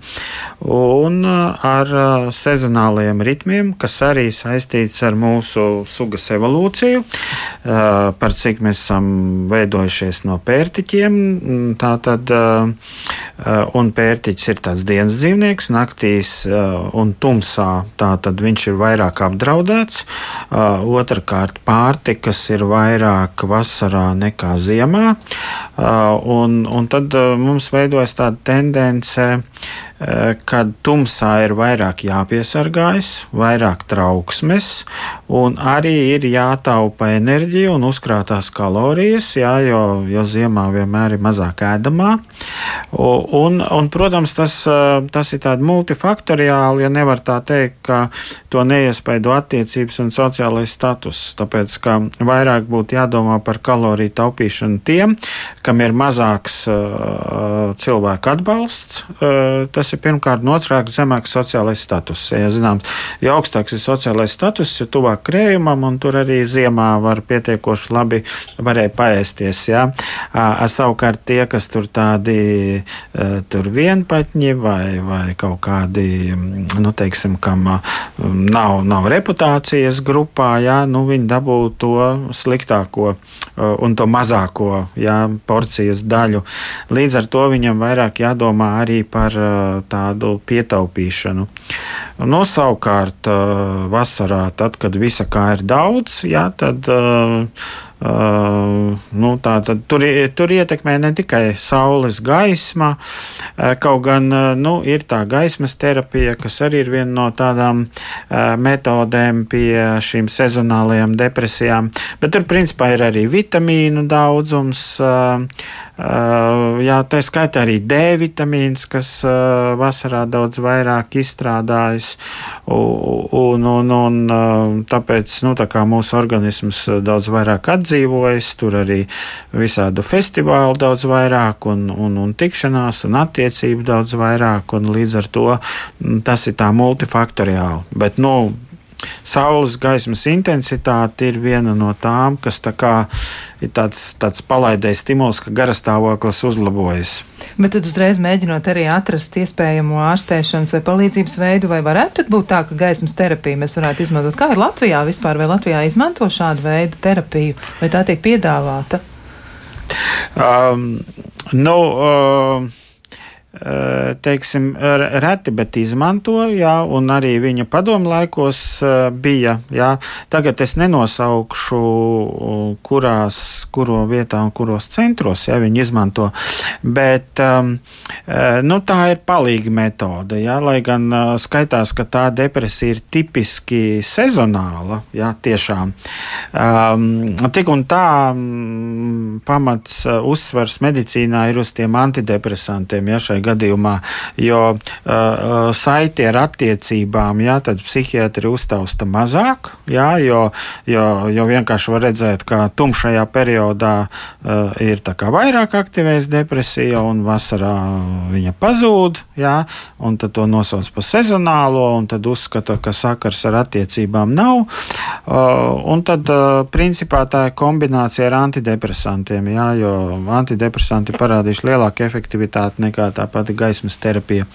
Speaker 3: un ar sezonālajiem ritmiem, kas arī saistīts ar mūsu sugas evolūciju, par cik mēs esam veidojušies no no pērtiķiem. Mm, tā tad, un pērtiķis ir tāds dienas dzīvnieks, naktīs un tumsā. Tā tad viņš ir vairāk apdraudēts. Otrakārt, pārtikas ir vairāk vasarā nekā ziemā. Un, un tad mums veidojas tāda tendence Eh, kad tumsā ir vairāk jāpiesargājas, vairāk trauksmes, un arī ir jātaupa enerģija un uzkrātās kalorijas, jā, jo, jo ziemā vienmēr ir mazāk ēdamā. Un, un, protams, tas, eh, tas ir tāds multifaktoriāli, ja nevar tā teikt, ka to neiespaido attiecības un sociālais status. Tāpēc, ka vairāk būtu jādomā par kaloriju taupīšanu tiem, kam ir mazāks uh, cilvēku atbalsts. Uh, tas tas ir pirmkārt otrāk zemāks sociālais status. Ja, zināms, jo augstāks ir sociālais status, jo tuvāk krējumam, un tur arī ziemā var pietiekoši labi varēja paēsties. Ja. Savukārt tie, kas tur tādi tur vienpatņi vai, vai kaut kādi, nu, teiksim, kam nav, nav reputācijas grupā, ja, nu, viņi dabū to sliktāko un to mazāko ja, porcijas daļu. Līdz ar to viņam vairāk jādomā arī par tādu pietaupīšanu. Nu, savukārt, vasarā, tad, kad visa kā ir daudz, ja, tad uh, nu, tā, tad, tur, tur ietekmē ne tikai saules gaisma, kaut gan nu, ir tā gaismas terapija, kas arī ir viena no tādām uh, metodēm pie šīm sezonālajām depresijām. Bet tur principā ir arī vitamīnu daudzums. Uh, jā, tā skaitā arī D vitamīns, kas vasarā daudz vairāk izstrādājas, un, un, un tāpēc nu, tā mūsu organisms daudz vairāk atdzīvojas, tur arī visādu festivālu daudz vairāk, un, un, un tikšanās un attiecību daudz vairāk, un līdz ar to mm, tas ir tā multifaktoriāli. Bet, nu, Saules gaismas intensitāte ir viena no tām, kas tā ir tāds, tāds palaidējs stimuls, ka garastāvoklis uzlabojas.
Speaker 2: Bet tad uzreiz mēģinot arī atrast iespējamo ārstēšanas vai palīdzības veidu, vai varētu būt tā, ka gaismas terapiju mēs varētu izmantot. Kā ir Latvijā vispār, vai Latvijā izmanto šādu veidu terapiju, vai tā tiek piedāvāta?
Speaker 3: Um, nu, uh, teiksim, reti, bet izmanto, jā, un arī viņa padomu laikos bija. Jā. Tagad es nenosaukšu, kurās, kuro vietā un kuros centros jā, viņi izmanto, bet nu, tā ir palīga metode. Jā, lai gan skaitās, ka tā depresija ir tipiski sezonāla, jā, tiešām. Tik un tā pamats uzsvars medicīnā ir uz tiem antidepresantiem. Jā, šai gadījumā, jo uh, saiti ar attiecībām, jā, tad psihiatri uztausta mazāk, jā, jo, jo, jo vienkārši var redzēt, ka tumšajā periodā uh, ir vairāk aktivēs depresija un vasarā viņa pazūd, jā, un tad to nosauc par sezonālo, un tad uzskata, ka sakars ar attiecībām nav. Uh, un tad, uh, principā, tā ir kombinācija ar antidepresantiem, jā, jo antidepresanti parādījuši lielāku efektivitāti nekā tā pati gaismas terapija.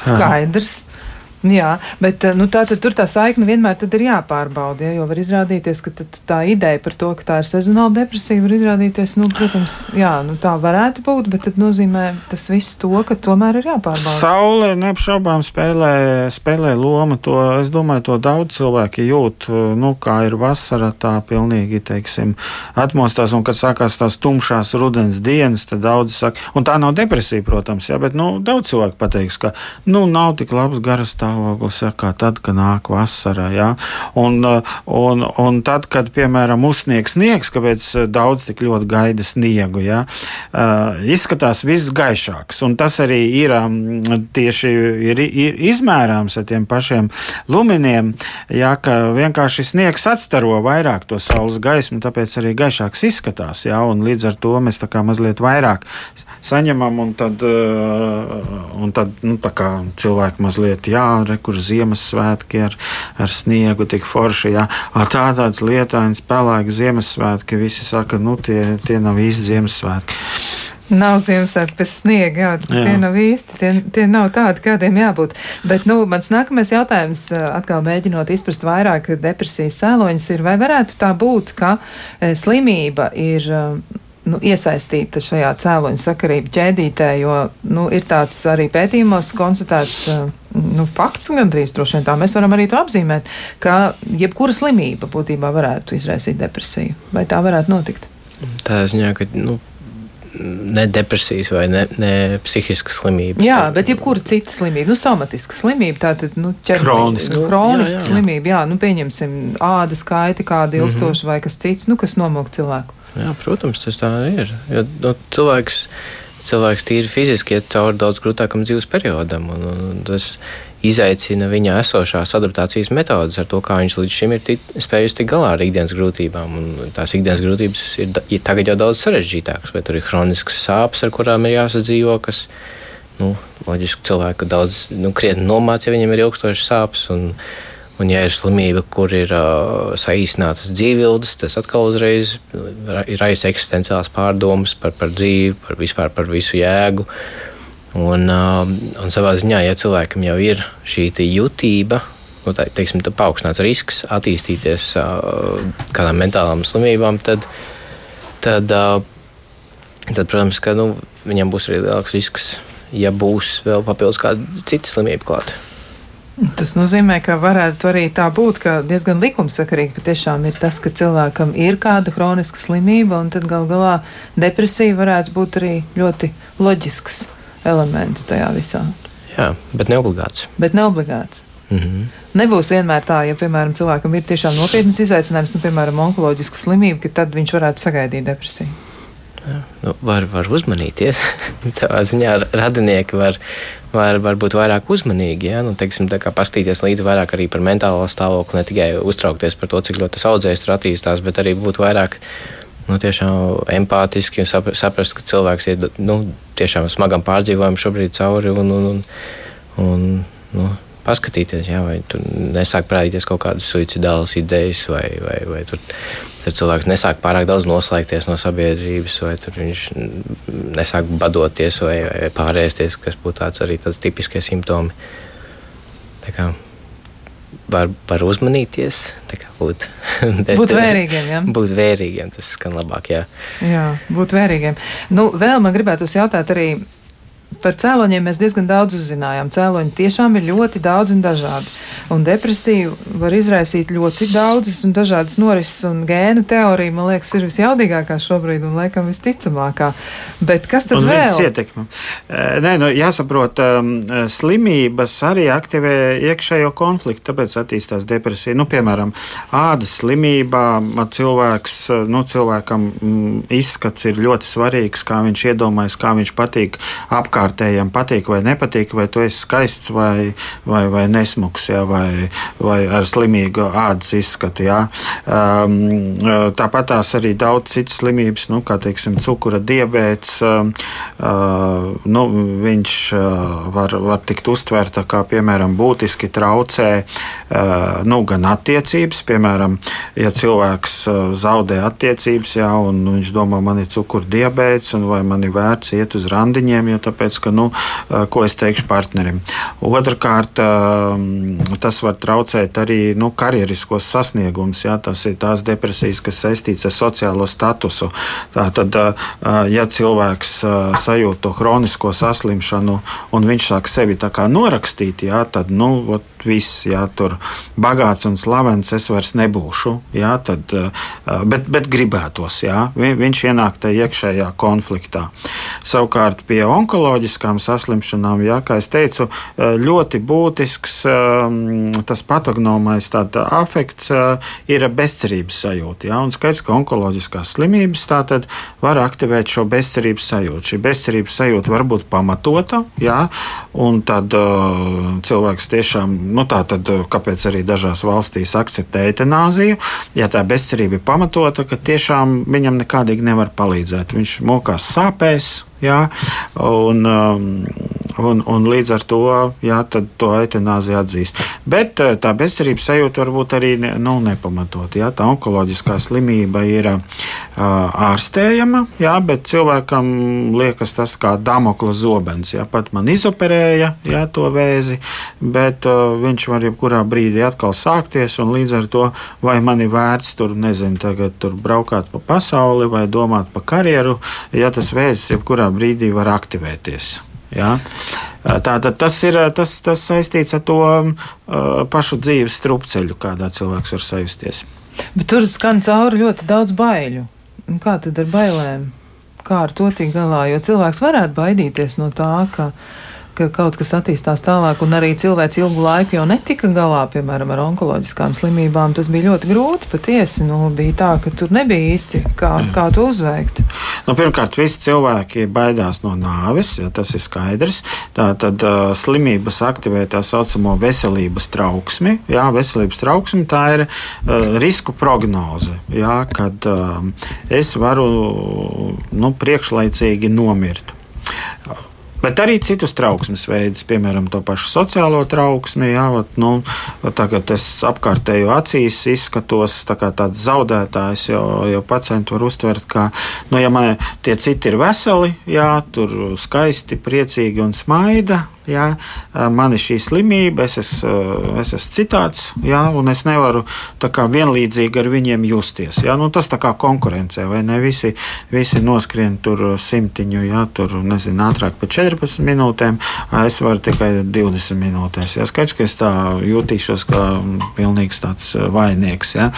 Speaker 2: Skaidrs. Jā, bet eh, nu, tā, tur tā saikne vienmēr ir jāpārbauda. Ja, jo var izrādīties, ka tā ideja par to, ka tā ir sezonāla depresija, var izrādīties, nu, protams, jā, nu, tā varētu būt, bet tas nozīmē tas viss to, ka tomēr ir jāpārbauda.
Speaker 3: Saule neapšaubām spēlē, spēlē lomu. To, es domāju, to daudz cilvēki jūt. Nu, kā ir vasara, tā pilnīgi teiksim, atmostās, un kad sākās tās tumšās rudens dienas, tad daudz saka, un tā nav depresija, protams, jā, bet nu, daudz cilvēku pateiks, ka nu, nav tik labs garas stāvoklis stāvoklis, ja, kā tad, kad nāk vasara. Ja. Un, un, un tad, kad, piemēram, uzsniegs sniegs, kāpēc daudz tik ļoti gaida sniegu, ja, izskatās viss gaišāks. Un tas arī ir tieši ir, ir izmērāms ar tiem pašiem luminiem, ja, ka vienkārši sniegs atstaro vairāk to saules gaismu, tāpēc arī gaišāks izskatās. Ja, līdz ar to mēs tā kā mazliet vairāk saņemam, un tad, un tad nu, cilvēki mazliet, jā, re, kur Ziemassvētki ar, ar sniegu tik forši. Jā. Tā tāds lietains, pelēks Ziemassvētki, visi saka, nu tie, tie nav īsti Ziemassvētki.
Speaker 2: Nav Ziemassvētku bez sniega, jā, jā. tie nav īsti, tie, tie nav tādi, kādiem jābūt. Bet, nu, mans nākamais jautājums, atkal mēģinot izprast vairāk depresijas cēloņus, ir, vai varētu tā būt, ka slimība ir nu, iesaistīta šajā cēloņa sakarību ķēdītē, jo nu, ir tāds arī pētījumos konstatēts eh, nu, fakts, gandrīz droši vien tā mēs varam arī to apzīmēt, ka jebkura slimība būtībā varētu izraisīt depresiju. Vai tā varētu notikt?
Speaker 4: Tā ziņā, ka. Nu ne depresijas vai ne, ne psihiska slimība.
Speaker 2: Jā, bet jebkura cita slimība, nu, somatiska slimība, tātad, nu, ķermeniska, kroniska slimība, jā, nu, pieņemsim ādas kaiti kāda ilgstoša mm -hmm. vai kas cits, nu, kas nomok cilvēku.
Speaker 4: Jā, protams, tas tā ir. Jo, no, cilvēks, cilvēks tīri fiziski iet cauri daudz grūtākam dzīves periodam. Un, un tas izaicina viņa esošās adaptācijas metodes ar to, kā viņš līdz šim ir tit, spējis tikt galā ar ikdienas grūtībām. Un tās ikdienas grūtības ir, ir tagad jau daudz sarežģītākas, vai tur ir chroniskas sāpes, ar kurām ir jāsadzīvo, kas nu, loģiski cilvēku daudz nu, krietni nomāca, ja viņiem ir ilgstošas sāpes. Un, Un, ja ir slimība, kur ir uh, saīsinātas dzīvības, tas atkal uzreiz raisa eksistenciāls pārdomas par, par dzīvi, par vispār par visu jēgu. Un, uh, un savā ziņā, ja cilvēkam jau ir šī jutība, nu, tā, teiksim, tā paaugstināts risks attīstīties uh, kādām mentālām slimībām, tad, tad, uh, tad protams, ka nu, viņam būs arī lielāks risks, ja būs vēl papildus kāda cita slimība klāta.
Speaker 2: Tas nozīmē, ka varētu arī tā būt, ka diezgan likumsakarīgi patiešām ir tas, ka cilvēkam ir kāda kroniska slimība, un tad gal galā depresija varētu būt arī ļoti loģisks elements tajā visā.
Speaker 4: Jā, bet neobligāts.
Speaker 2: Bet neobligāts.
Speaker 4: Mm -hmm.
Speaker 2: Nebūs vienmēr tā, ja, piemēram, cilvēkam ir tiešām nopietnas izaicinājums, nu, piemēram, onkoloģiska slimība, ka tad viņš varētu sagaidīt depresiju.
Speaker 4: Nu, var, var uzmanīties. Tādā ziņā radinieki var var, var būt vairāk uzmanīgi. Ja? Nu, teiksim, paskatīties līdzi vairāk arī par mentālo stāvokli, ne tikai uztraukties par to, cik ļoti tas audzējs tur attīstās, bet arī būt vairāk nu, empātiski un saprast, ka cilvēks ir nu, tiešām smagam pārdzīvojumam šobrīd cauri. Un, un, un, un, nu, paskatīties, jā, vai tur nesāk parādīties kaut kādas suicidālas idejas, vai, vai, vai tur, tur cilvēks nesāk pārāk daudz noslēgties no sabiedrības, vai viņš nesāk badoties vai, vai pārēsties, kas būtu tāds arī tāds tipiskie simptomi. Tā kā, var, var uzmanīties, būt,
Speaker 2: bet, būt vērīgiem. Ja?
Speaker 4: Būt vērīgiem, tas skan labāk. Jā,
Speaker 2: jā būt vērīgiem. Nu, vēl man gribētu jautāt arī Par cēloņiem mēs diezgan daudz uzzinājām. Cēloņi tiešām ir ļoti daudz un dažādi. Un depresija var izraisīt ļoti daudzas un dažādas norises, un gēnu teorija, man liekas, ir visjaudīgākā šobrīd un laikam visticamākā. Bet kas tad un vēl?
Speaker 3: Ietekme. Nē, nu, jāsaprot, slimības arī aktivē iekšējo konfliktu, tāpēc attīstās depresija. Nu, piemēram, ādas slimībā cilvēks, nu, cilvēkam izskats ir ļoti svarīgs, kā viņš iedomājas, kā viņš patīk apkārt apkārtējiem patīk vai nepatīk, vai tu esi skaists vai, vai, vai nesmuks, jā, vai, vai ar slimīgu ādas izskatu. Jā. Um, tāpat tās arī daudz citas slimības, nu, kā teiksim, cukura diabēts, um, uh, nu, viņš uh, var, var tikt uztverta kā, piemēram, būtiski traucē uh, nu, gan attiecības, piemēram, ja cilvēks uh, zaudē attiecības, jā, un viņš domā, man ir cukura diabēts, un vai man ir vērts iet uz randiņiem, jo tāpēc tāpēc, ka, nu, ko es teikšu partnerim. Otrakārt, tas var traucēt arī nu, karjeriskos sasniegumus. Jā, tas ir tās depresijas, kas saistītas ar sociālo statusu. Tātad, ja cilvēks sajūt to hronisko saslimšanu un viņš sāk sevi norakstīt, jā, tad, nu, ot, viss, jā, tur bagāts un slavens es vairs nebūšu. Jā, tad, bet, bet gribētos, jā, viņš ienāk tajā iekšējā konfliktā. Savukārt pie onkoloģiskām saslimšanām, jā, kā es teicu, ļoti būtisks tas patognomais afekts ir bezcerības sajūta. Jā, un skaidrs, ka onkoloģiskās slimības tātad var aktivēt šo bezcerības sajūtu. Šī bezcerības sajūta var būt pamatota, jā, un tad cilvēks tiešām nu, tā tad, eh, kāpēc arī dažās valstīs akceptē eitanāziju, ja tā bezcerība ir pamatota, ka tiešām viņam nekādīgi nevar palīdzēt. Viņš mokās sāpēs, Jā, un, um, un, un līdz ar to, jā, to eitanāziju atzīst. Bet uh, tā bezcerības sajūta var būt arī nu, nepamatot. Jā, tā onkoloģiskā slimība ir uh, ārstējama, jā, bet cilvēkam liekas tas kā damokla zobens. Jā, pat man izoperēja jā, to vēzi, bet uh, viņš var jebkurā brīdī atkal sākties, līdz ar to vai man ir vērts tur, nezinu, tagad tur braukāt pa pasauli vai domāt par karjeru, ja tas vēzis jebkurā kurā brīdī var aktivēties. Ja? Tātad tas ir tas, tas saistīts ar to uh, pašu dzīves strupceļu, kādā cilvēks var sajusties.
Speaker 2: Bet tur skan cauri ļoti daudz baiļu. Kā tad ar bailēm? Kā ar to tikt galā? Jo cilvēks varētu baidīties no tā, ka ka kaut kas attīstās tālāk, un arī cilvēks ilgu laiku jau netika galā, piemēram, ar onkoloģiskām slimībām. Tas bija ļoti grūti patiesi. Nu, bija tā, ka tur nebija īsti kā, kā to uzveikt.
Speaker 3: Nu, pirmkārt, visi cilvēki baidās no nāves, ja tas ir skaidrs. Tā tad uh, slimības aktivē tā saucamo veselības trauksmi. Jā, veselības trauksme tā ir uh, risku prognoze, jā, kad uh, es varu nu, priekšlaicīgi nomirt. Bet arī citus trauksmes veidus, piemēram, to pašu sociālo trauksmi. Jā, vat, nu, tagad es apkārtējo acīs izskatos tā kā tāds zaudētājs, jo, jo pacienti var uztvert, ka, nu, ja man tie citi ir veseli, jā, tur skaisti, priecīgi un smaida, Jā, man ir šī slimība, es esmu, es esmu citāds, jā, un es nevaru kā, vienlīdzīgi ar viņiem justies. Jā, nu, tas tā kā konkurencē, vai ne? Visi, visi noskrien tur simtiņu, jā, tur nezinu, ātrāk par 14 minūtēm, es varu tikai 20 minūtēs. Jā, skaidrs, ka es tā jutīšos kā pilnīgs tāds vainieks, jā,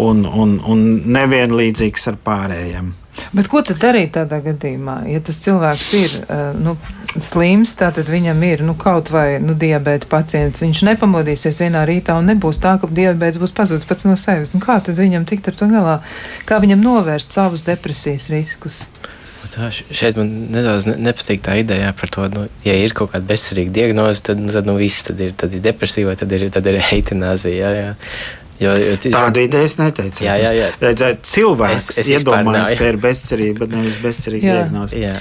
Speaker 3: un, un, un nevienlīdzīgs ar pārējiem.
Speaker 2: Bet ko tad darīt tādā gadījumā? Ja tas cilvēks ir nu, slims, tad viņam ir nu, kaut vai nu, diabēta pacients. Viņš nepamodīsies vienā rītā un nebūs tā, ka diabēts būs pazudis pats no sevis. Nu, kā tad viņam tikt ar to galā? Kā viņam novērst savus depresijas riskus?
Speaker 4: Tā, šeit man nedaudz ne, nepatīk tā ideja par to, nu, ja ir kaut kāda bezcerīga diagnoze, tad, nu, tad nu, viss tad ir, tad ir depresija tad ir, tad ir eitanāzija. Jā, jā.
Speaker 3: Jo, jo tis... Tādu ideju es neteicu. Jā, jā, jā. Redzēt, cilvēks es, es iedomājas, ka ir bezcerība, nevis bezcerīga diagnoze. Jā.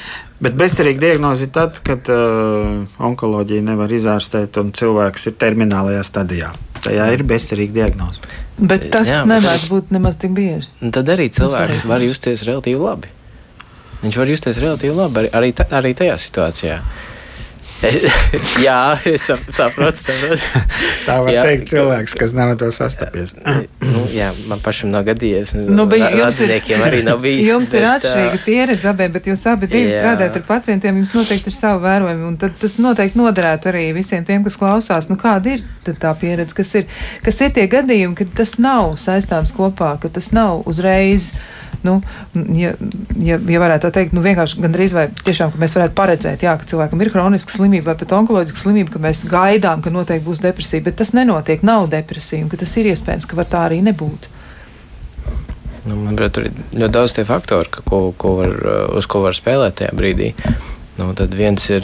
Speaker 3: Bet bezcerīga diagnoze ir tad, kad uh, onkoloģija nevar izārstēt un cilvēks ir terminālajā stadijā. Tajā ir bezcerīga diagnoze.
Speaker 2: Bet tas jā, nevar būt nemaz tik bieži.
Speaker 4: Tad arī cilvēks var justies relatīvi labi. Viņš var justies relatīvi labi arī, arī, arī tajā situācijā. jā, es saprotu, saprotu.
Speaker 3: Tā var jā. teikt cilvēks, kas nav to sastapies.
Speaker 4: nu, jā, man pašam nav gadījies.
Speaker 2: Nu, bet
Speaker 4: jums ir, arī nav bijis.
Speaker 2: Jums bet, ir atšķirīga pieredze abiem, bet jūs abi divi strādājat ar pacientiem, jums noteikti ir savu vērojumu, un tad tas noteikti noderētu arī visiem tiem, kas klausās. Nu, kāda ir tā pieredze, kas ir, kas ir tie gadījumi, kad tas nav saistāms kopā, ka tas nav uzreiz nu, ja, ja, ja varētu tā teikt, nu, vienkārši gandrīz vai tiešām, ka mēs varētu paredzēt, jā, ka cilvēkam ir kroniska slimība vai pat onkoloģiska slimība, ka mēs gaidām, ka noteikti būs depresija, bet tas nenotiek, nav depresija, un ka tas ir iespējams, ka var tā arī nebūt.
Speaker 4: Nu, manuprāt, tur ir ļoti daudz tie faktori, ka, ko, ko var, uz ko var spēlēt tajā brīdī. Nu, tad viens ir,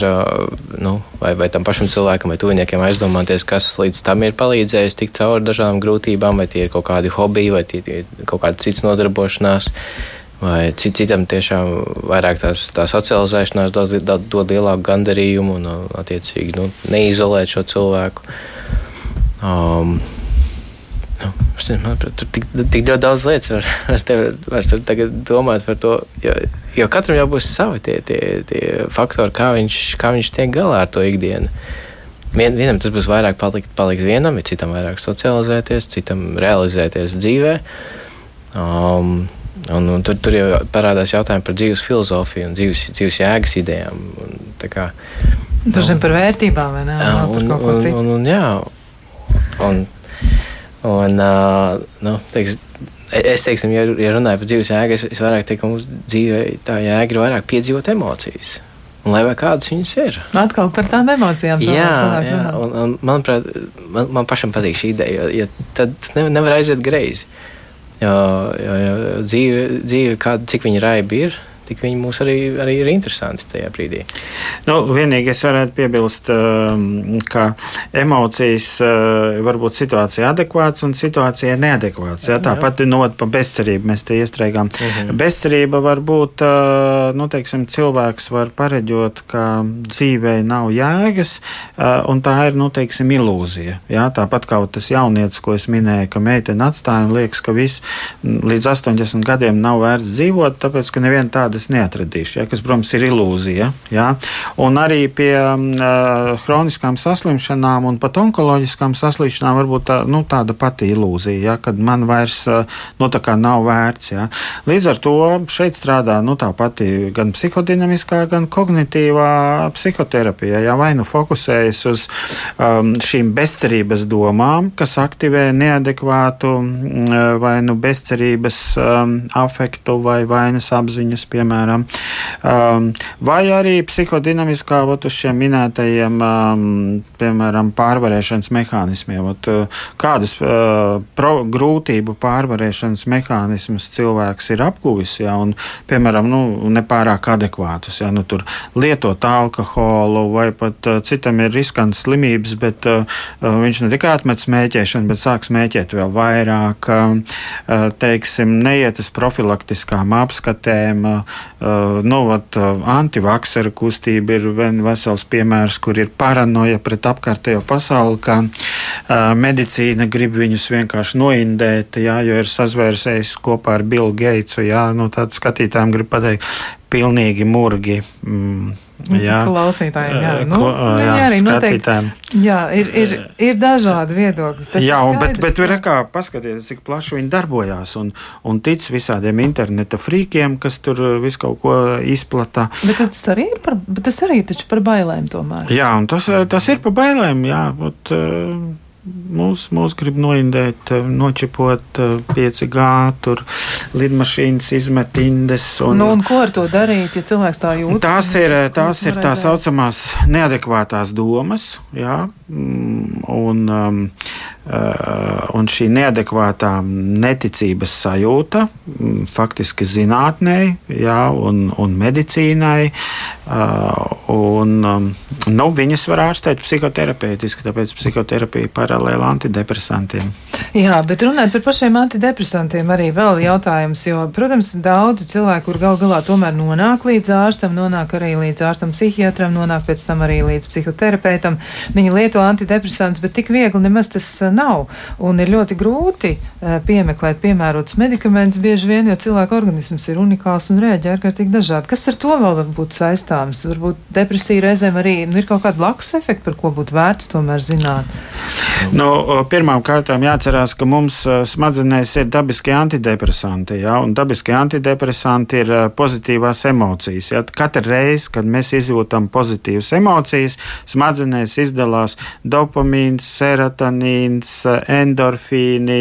Speaker 4: nu, vai, vai tam pašam cilvēkam vai tuviniekiem aizdomāties, kas līdz tam ir palīdzējis tikt cauri dažādām grūtībām, vai tie ir kaut kādi hobiji, vai tie ir kaut kāda cits nodarbošanās, vai cit, citam tiešām vairāk tās, tā socializēšanās dod, dod, dod lielāku gandarījumu un, attiecīgi, nu, neizolēt šo cilvēku. Um, Man, tur tik, tik ļoti daudz lietas var, var, tev, var tagad domāt par to. Jo, jo katram jau būs savi tie, tie, tie faktori, kā viņš, kā viņš tiek galā ar to ikdienu. Vien, vienam tas būs vairāk palikt, palikt vienam, citam vairāk socializēties, citam realizēties dzīvē. Um, un, un tur, tur jau parādās jautājumi par dzīves filozofiju un dzīves, dzīves jēgas idejām. Un,
Speaker 2: Dažiem nu, par vērtībām, vai ne? Jā,
Speaker 4: un, un, un, un, jā, un, Un, uh, nu, teiks, es teiksim, ja, ja runāju par dzīves jēgu, es, es vairāk teiktu, ka mūsu dzīvē tā jēga ir vairāk piedzīvot emocijas. Un lai kādas viņas ir.
Speaker 2: Atkal par tām emocijām.
Speaker 4: Jā, jā un, un, manuprāt, man, man pašam patīk šī ideja, jo, jo tad nevar aiziet greizi. Jo dzīve, dzīve kāda, cik viņa raiba ir, tik viņi mūs arī, arī ir interesanti tajā brīdī.
Speaker 3: Nu, vienīgi es varētu piebilst, um, ka emocijas uh, var būt situācija adekvāts un situācija neadekvāts. Ja? Tāpat no pa bezcerību mēs te iestrēgām. Mhm. Bezcerība var būt, uh, nu, teiksim, cilvēks var pareģot, ka dzīvē nav jēgas, uh, un tā ir, nu, teiksim, ilūzija. Ja? Tāpat kā tas jaunietis, ko es minēju, ka meitene atstāja un liekas, ka viss līdz 80 gadiem nav vērts dzīvot, tāpēc, ka neviena tāda es neatradīšu, ja, kas, protams, ir ilūzija. Ja. Un arī pie uh, chroniskām saslimšanām un pat onkoloģiskām saslimšanām var būt tā, nu, tāda pati ilūzija, ja, kad man vairs uh, nu, nav vērts. Ja. Līdz ar to šeit strādā nu, tā pati gan psihodinamiskā, gan kognitīvā psihoterapija. Ja, vai nu fokusējas uz um, šīm bezcerības domām, kas aktivē neadekvātu vai nu bezcerības um, afektu vai vainas apziņas, piemēram piemēram, um, vai arī psihodinamiskā, ot, uz šiem minētajiem, um, piemēram, pārvarēšanas mehānismiem. Ot, uh, kādas uh, pro, grūtību pārvarēšanas mehānismus cilvēks ir apguvis, ja, un, piemēram, nu, nepārāk adekvātus, ja, nu, tur lietot alkoholu vai pat uh, citam ir riskants slimības, bet uh, uh, viņš ne tikai atmet smēķēšanu, bet sāk smēķēt vēl vairāk, uh, teiksim, neiet uz profilaktiskām apskatēm, uh, nu, vat, antivakseru kustība ir vesels piemērs, kur ir paranoja pret apkārtējo pasauli, kā medicīna grib viņus vienkārši noindēt, jā, jo ir sazvērsējis kopā ar Billu Geitsu. Jā, nu, tad skatītājiem grib pateikt, pilnīgi murgi. Mm,
Speaker 2: jā, klausītājiem. Jā, nu, Kla, jā, arī noteikti. Jā, ir, ir, ir dažādi viedokļi.
Speaker 3: Jā, un, bet, bet ir kā paskatieties, cik plaši viņi darbojās un, un tic visādiem interneta frīkiem, kas tur visu kaut ko izplata.
Speaker 2: Bet tas arī ir par, tas arī par bailēm tomēr.
Speaker 3: Jā, un tas, tas ir par bailēm, jā. Bet, Mūs, mūs grib noindēt, nočipot 5G, tur lidmašīnas izmet indes.
Speaker 2: Un, nu, un ko ar to darīt, ja cilvēks tā jūtas?
Speaker 3: Tās ir, tās ir tā saucamās neadekvātās domas, jā, un, um, uh, un šī neadekvātā neticības sajūta mm, faktiski zinātnē, jā, un, un medicīnai, uh, un um, nu, viņas var ārstēt psihoterapeitiski, tāpēc psihoterapija par paralēli antidepresantiem.
Speaker 2: Jā, bet runājot par pašiem antidepresantiem, arī vēl jautājums, jo, protams, daudzi cilvēki, kur gal galā tomēr nonāk līdz ārstam, nonāk arī līdz ārstam psihiatram, nonāk pēc tam arī līdz psihoterapeitam, viņi lieto antidepresantus, bet tik viegli nemaz tas eh, nav. Un ir ļoti grūti uh, piemeklēt piemērots medikaments bieži vien, jo cilvēka organisms ir unikāls un rēģē ārkārtīgi dažādi. Kas ar to vēl var būt saistāms? Varbūt depresija reizēm arī nu, ir kaut kāda blakus efekta, par ko būtu vērts tomēr zināt.
Speaker 3: Nu, Pirmkārt, jāatcerās, ka mums smadzenēs ir dabiskie antidepresanti. Ja? Dabiskie antidepresanti ir pozitīvās emocijas. Ja? Katru reizi, kad mēs izjūtam pozitīvas emocijas, smadzenēs izdalās dopamīns, serotonīns, endorfīni,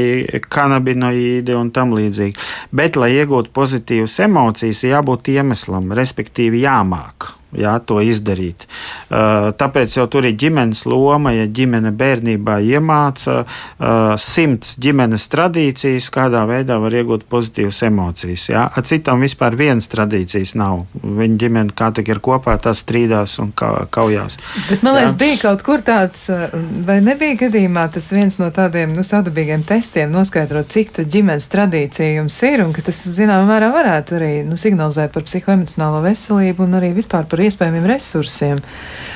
Speaker 3: kanabinoīdi un tam līdzīgi. Bet, lai iegūtu pozitīvas emocijas, jābūt iemeslam, respektīvi jāmāk jā, to izdarīt. Uh, tāpēc jau tur ir ģimenes loma, ja ģimene bērnībā iemāca uh, simts ģimenes tradīcijas, kādā veidā var iegūt pozitīvas emocijas. Jā. Ar citām vispār vienas tradīcijas nav. Viņa ģimene kā tik ir kopā, tas strīdās un kaujās.
Speaker 2: Bet man liekas, bija kaut kur tāds, uh, vai nebija gadījumā tas viens no tādiem nu, sadabīgiem testiem noskaidrot, cik tā ģimenes tradīcija jums ir un ka tas, zināmā mērā, varētu arī nu, signalizēt par psihoemocionālo veselību un arī vispār par par iespējamiem resursiem.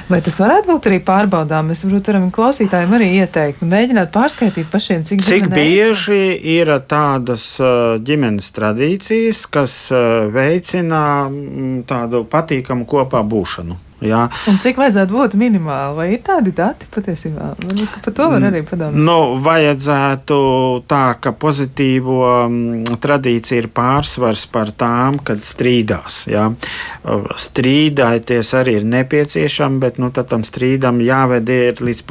Speaker 2: Vai tas varētu būt arī pārbaudām? Mēs varbūt varam klausītājiem arī ieteikt, nu, mēģināt pārskaitīt pašiem, cik,
Speaker 3: cik bieži ir tādas ģimenes tradīcijas, kas veicina tādu patīkamu kopā būšanu. Jā.
Speaker 2: Un cik vajadzētu būt minimāli? Vai ir tādi dati patiesībā? Varbūt par to var arī padomāt.
Speaker 3: Nu, vajadzētu tā, ka pozitīvo mm, tradīcija ir pārsvars par tām, kad strīdās. Jā. Strīdāties arī ir nepieciešama, bet nu, tam strīdam jāved līdz,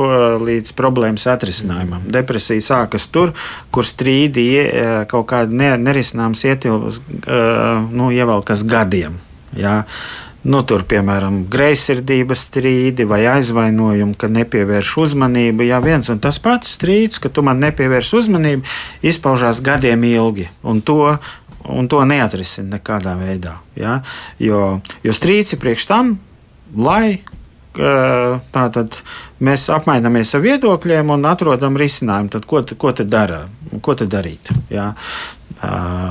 Speaker 3: līdz problēmas atrisinājumam. Depresija sākas tur, kur strīdi kaut kādi nerisināms ietilpas, nu, ievelkas gadiem. Jā. Nu, tur, piemēram, greizsirdības strīdi vai aizvainojumi, ka nepievērš uzmanību. Jā, viens un tas pats strīds, ka tu man nepievērš uzmanību, izpaužās gadiem ilgi. Un to, un to neatrisina nekādā veidā. Ja? Jo, jo strīds ir priekš tam, lai tātad mēs apmainamies ar viedokļiem un atrodam risinājumu. Tad ko, ko te dara? Ko te darīt? Jā.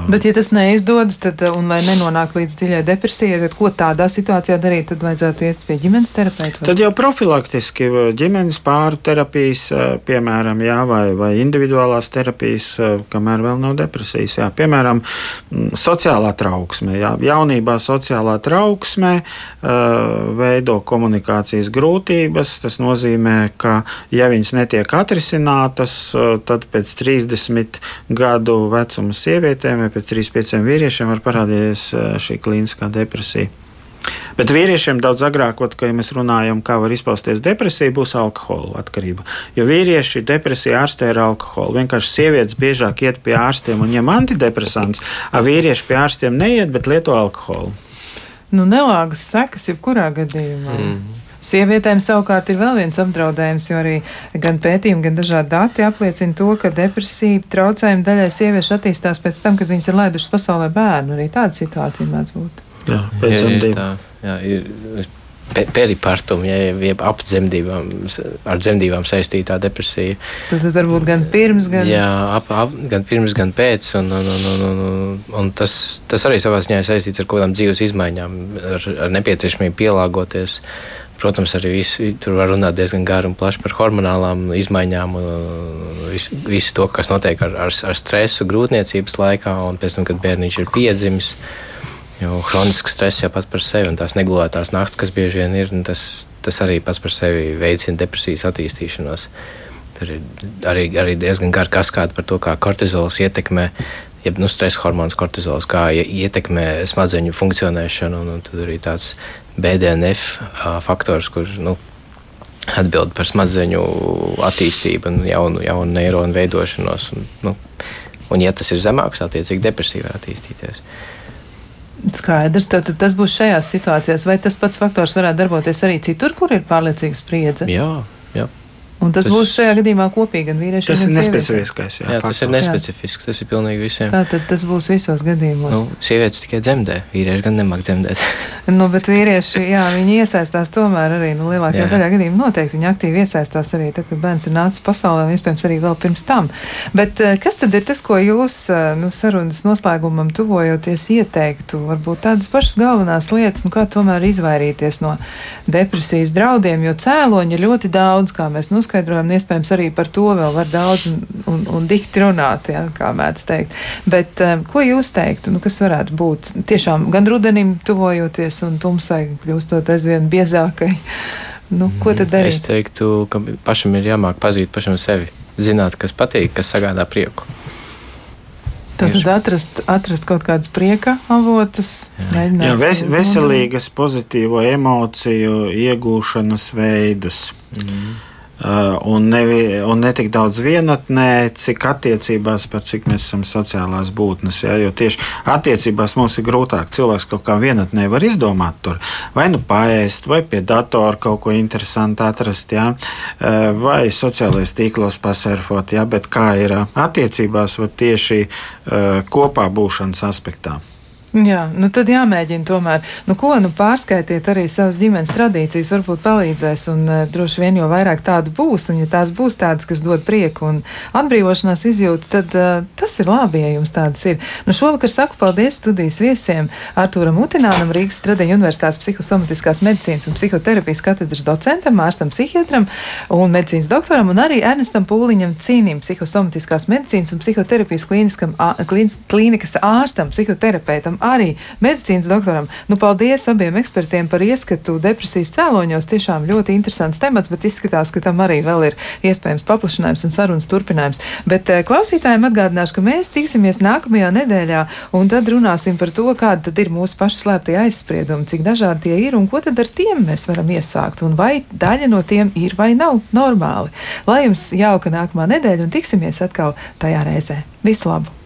Speaker 2: Bet, ja tas neizdodas, tad, un lai nenonāk līdz dziļai depresijai, tad ko tādā situācijā darīt? Tad vajadzētu iet pie ģimenes terapeita.
Speaker 3: Tad jau profilaktiski ģimenes pāru terapijas, piemēram, jā, vai, vai individuālās terapijas, kamēr vēl nav depresijas. Jā. Piemēram, sociālā trauksme. Jā. Jaunībā sociālā trauksme veido komunikācijas grūtības. Tas nozīmē, ka ja viņas netiek atrisinātas, tad pēc 30 gadu vecuma sievietēm pēc 3-5 vīriešiem var parādīties šī klīniskā depresija. Bet vīriešiem daudz agrāk, kad ja mēs runājam, kā var izpausties depresija, būs alkohola atkarība. Jo vīrieši depresiju ārstē ar alkoholu. Vienkārši sievietes biežāk iet pie ārstiem un ņem antidepresants, a vīrieši pie ārstiem neiet, bet lieto alkoholu.
Speaker 2: Nu, nelāgas sekas jebkurā gadījumā. Mm. Sievietēm savukārt ir vēl viens apdraudējums, jo arī gan pētījumi, gan dažādi dati apliecina to, ka depresija traucējumi daļai sieviešu attīstās pēc tam, kad viņas ir laidušas pasaulē bērnu. Arī tāda situācija mēdz būt.
Speaker 3: Jā, pēc tam divi.
Speaker 4: Peripartumu, ja jeb ap dzemdībām, ar dzemdībām saistītā depresija.
Speaker 2: Tad, tad varbūt gan pirms, gan,
Speaker 4: Jā, ap, ap, gan pirms, gan pēc. Un, un, un, un, un, un tas, tas arī savā ziņā saistīts ar kaut kādām dzīves izmaiņām, ar, ar nepieciešamību pielāgoties. Protams, arī visi, tur var runāt diezgan gari un plaši par hormonālām izmaiņām, visu, visu to, kas notiek ar, ar, ar stresu grūtniecības laikā, un pēc tam, kad bērniņš ir piedzimis. Jo hronisks stress jau pats par sevi un tās negulētās naktas, kas bieži vien ir, tas, tas arī pats par sevi veicina depresijas attīstīšanos. Tur ir arī, arī diezgan gara kaskāde par to, kā kortizols ietekmē, jeb nu, stresa hormons kortizols, kā ietekmē smadzeņu funkcionēšanu. Un, un tad arī tāds BDNF faktors, kurš nu, atbild par smadzeņu attīstību un jaunu, jaunu neironu veidošanos. Un, nu, un, ja tas ir zemāks, attiecīgi depresija var attīstīties.
Speaker 2: Skaidrs, tad tas būs šajās situācijās. Vai tas pats faktors varētu darboties arī citur, kur ir pārliecīga spriedze?
Speaker 4: Jā, jā.
Speaker 2: Un tas, tas būs šajā gadījumā kopīgi gan vīriešiem,
Speaker 3: gan
Speaker 2: sievietēm.
Speaker 3: Tas ir nespecifiskais. Jā,
Speaker 4: jā tas ir nespecifisks. Tas ir pilnīgi visiem.
Speaker 2: Tā tad tas būs visos gadījumos.
Speaker 4: Nu, sievietes tikai dzemdē, vīrieši gan nemāk dzemdēt.
Speaker 2: nu, bet vīrieši, jā, viņi iesaistās tomēr arī, nu, lielākajā daļā gadījumā noteikti viņi aktīvi iesaistās arī tad, kad bērns ir nācis pasaulē, un iespējams arī vēl pirms tam. Bet eh, kas tad ir tas, ko jūs, eh, nu, sarunas noslēgumam tuvojoties ieteiktu? Varbūt tādas pašas galvenās lietas, nu, kā tomēr izvairīties no depresijas draudiem, jo cēloņi ir ļoti daudz, kā mēs noskaidrojam, iespējams arī par to vēl var daudz un, un, un dikti runāt, ja, kā mēdz teikt. Bet um, ko jūs teiktu, nu, kas varētu būt tiešām gan rudenim tuvojoties un tumsai kļūstot aizvien biezākai? Nu, ko tad darīt?
Speaker 4: Es teiktu, ka pašam ir jāmāk pazīt pašam sevi, zināt, kas patīk, kas sagādā prieku.
Speaker 2: Tad atrast, atrast kaut kādus prieka avotus, mēģināt.
Speaker 3: Jā, ves, veselīgas, pozitīvo emociju iegūšanas veidus. Mm. Uh, un, nevi, un ne tik daudz vienatnē, cik attiecībās, par cik mēs esam sociālās būtnes. Ja? Jo tieši attiecībās mums ir grūtāk. Cilvēks kaut kā vienatnē var izdomāt, tur, vai nu paēst, vai pie datora kaut ko interesantu atrast, ja? Uh, vai sociālajos tīklos pasurfot. Ja? Bet kā ir attiecībās, var tieši uh, kopā būšanas aspektā.
Speaker 2: Jā, nu tad jāmēģina tomēr. Nu, ko nu pārskaitiet arī savas ģimenes tradīcijas, varbūt palīdzēs, un uh, droši vien jau vairāk tādu būs, un ja tās būs tādas, kas dod prieku un atbrīvošanās izjūtu, tad uh, tas ir labi, ja jums tādas ir. Nu, šovakar saku paldies studijas viesiem Artūram Utinānam, Rīgas Stradeņu Universitātes psihosomatiskās medicīnas un psihoterapijas katedras docentam, ārstam psihiatram un medicīnas doktoram, un arī Ernestam Pūliņam cīnīm psihosomatiskās medicīnas un psihoterapijas klīniskam, klīnis, klīnikas ārstam, psihoterapeitam arī medicīnas doktoram. Nu, paldies abiem ekspertiem par ieskatu depresijas cēloņos. Tiešām ļoti interesants temats, bet izskatās, ka tam arī vēl ir iespējams paplašinājums un sarunas turpinājums. Bet eh, klausītājiem atgādināšu, ka mēs tiksimies nākamajā nedēļā un tad runāsim par to, kāda tad ir mūsu pašu slēptie aizspriedumi, cik dažādi tie ir un ko tad ar tiem mēs varam iesākt un vai daļa no tiem ir vai nav normāli. Lai jums jauka nākamā nedēļa un tiksimies atkal tajā reizē. Visu labu!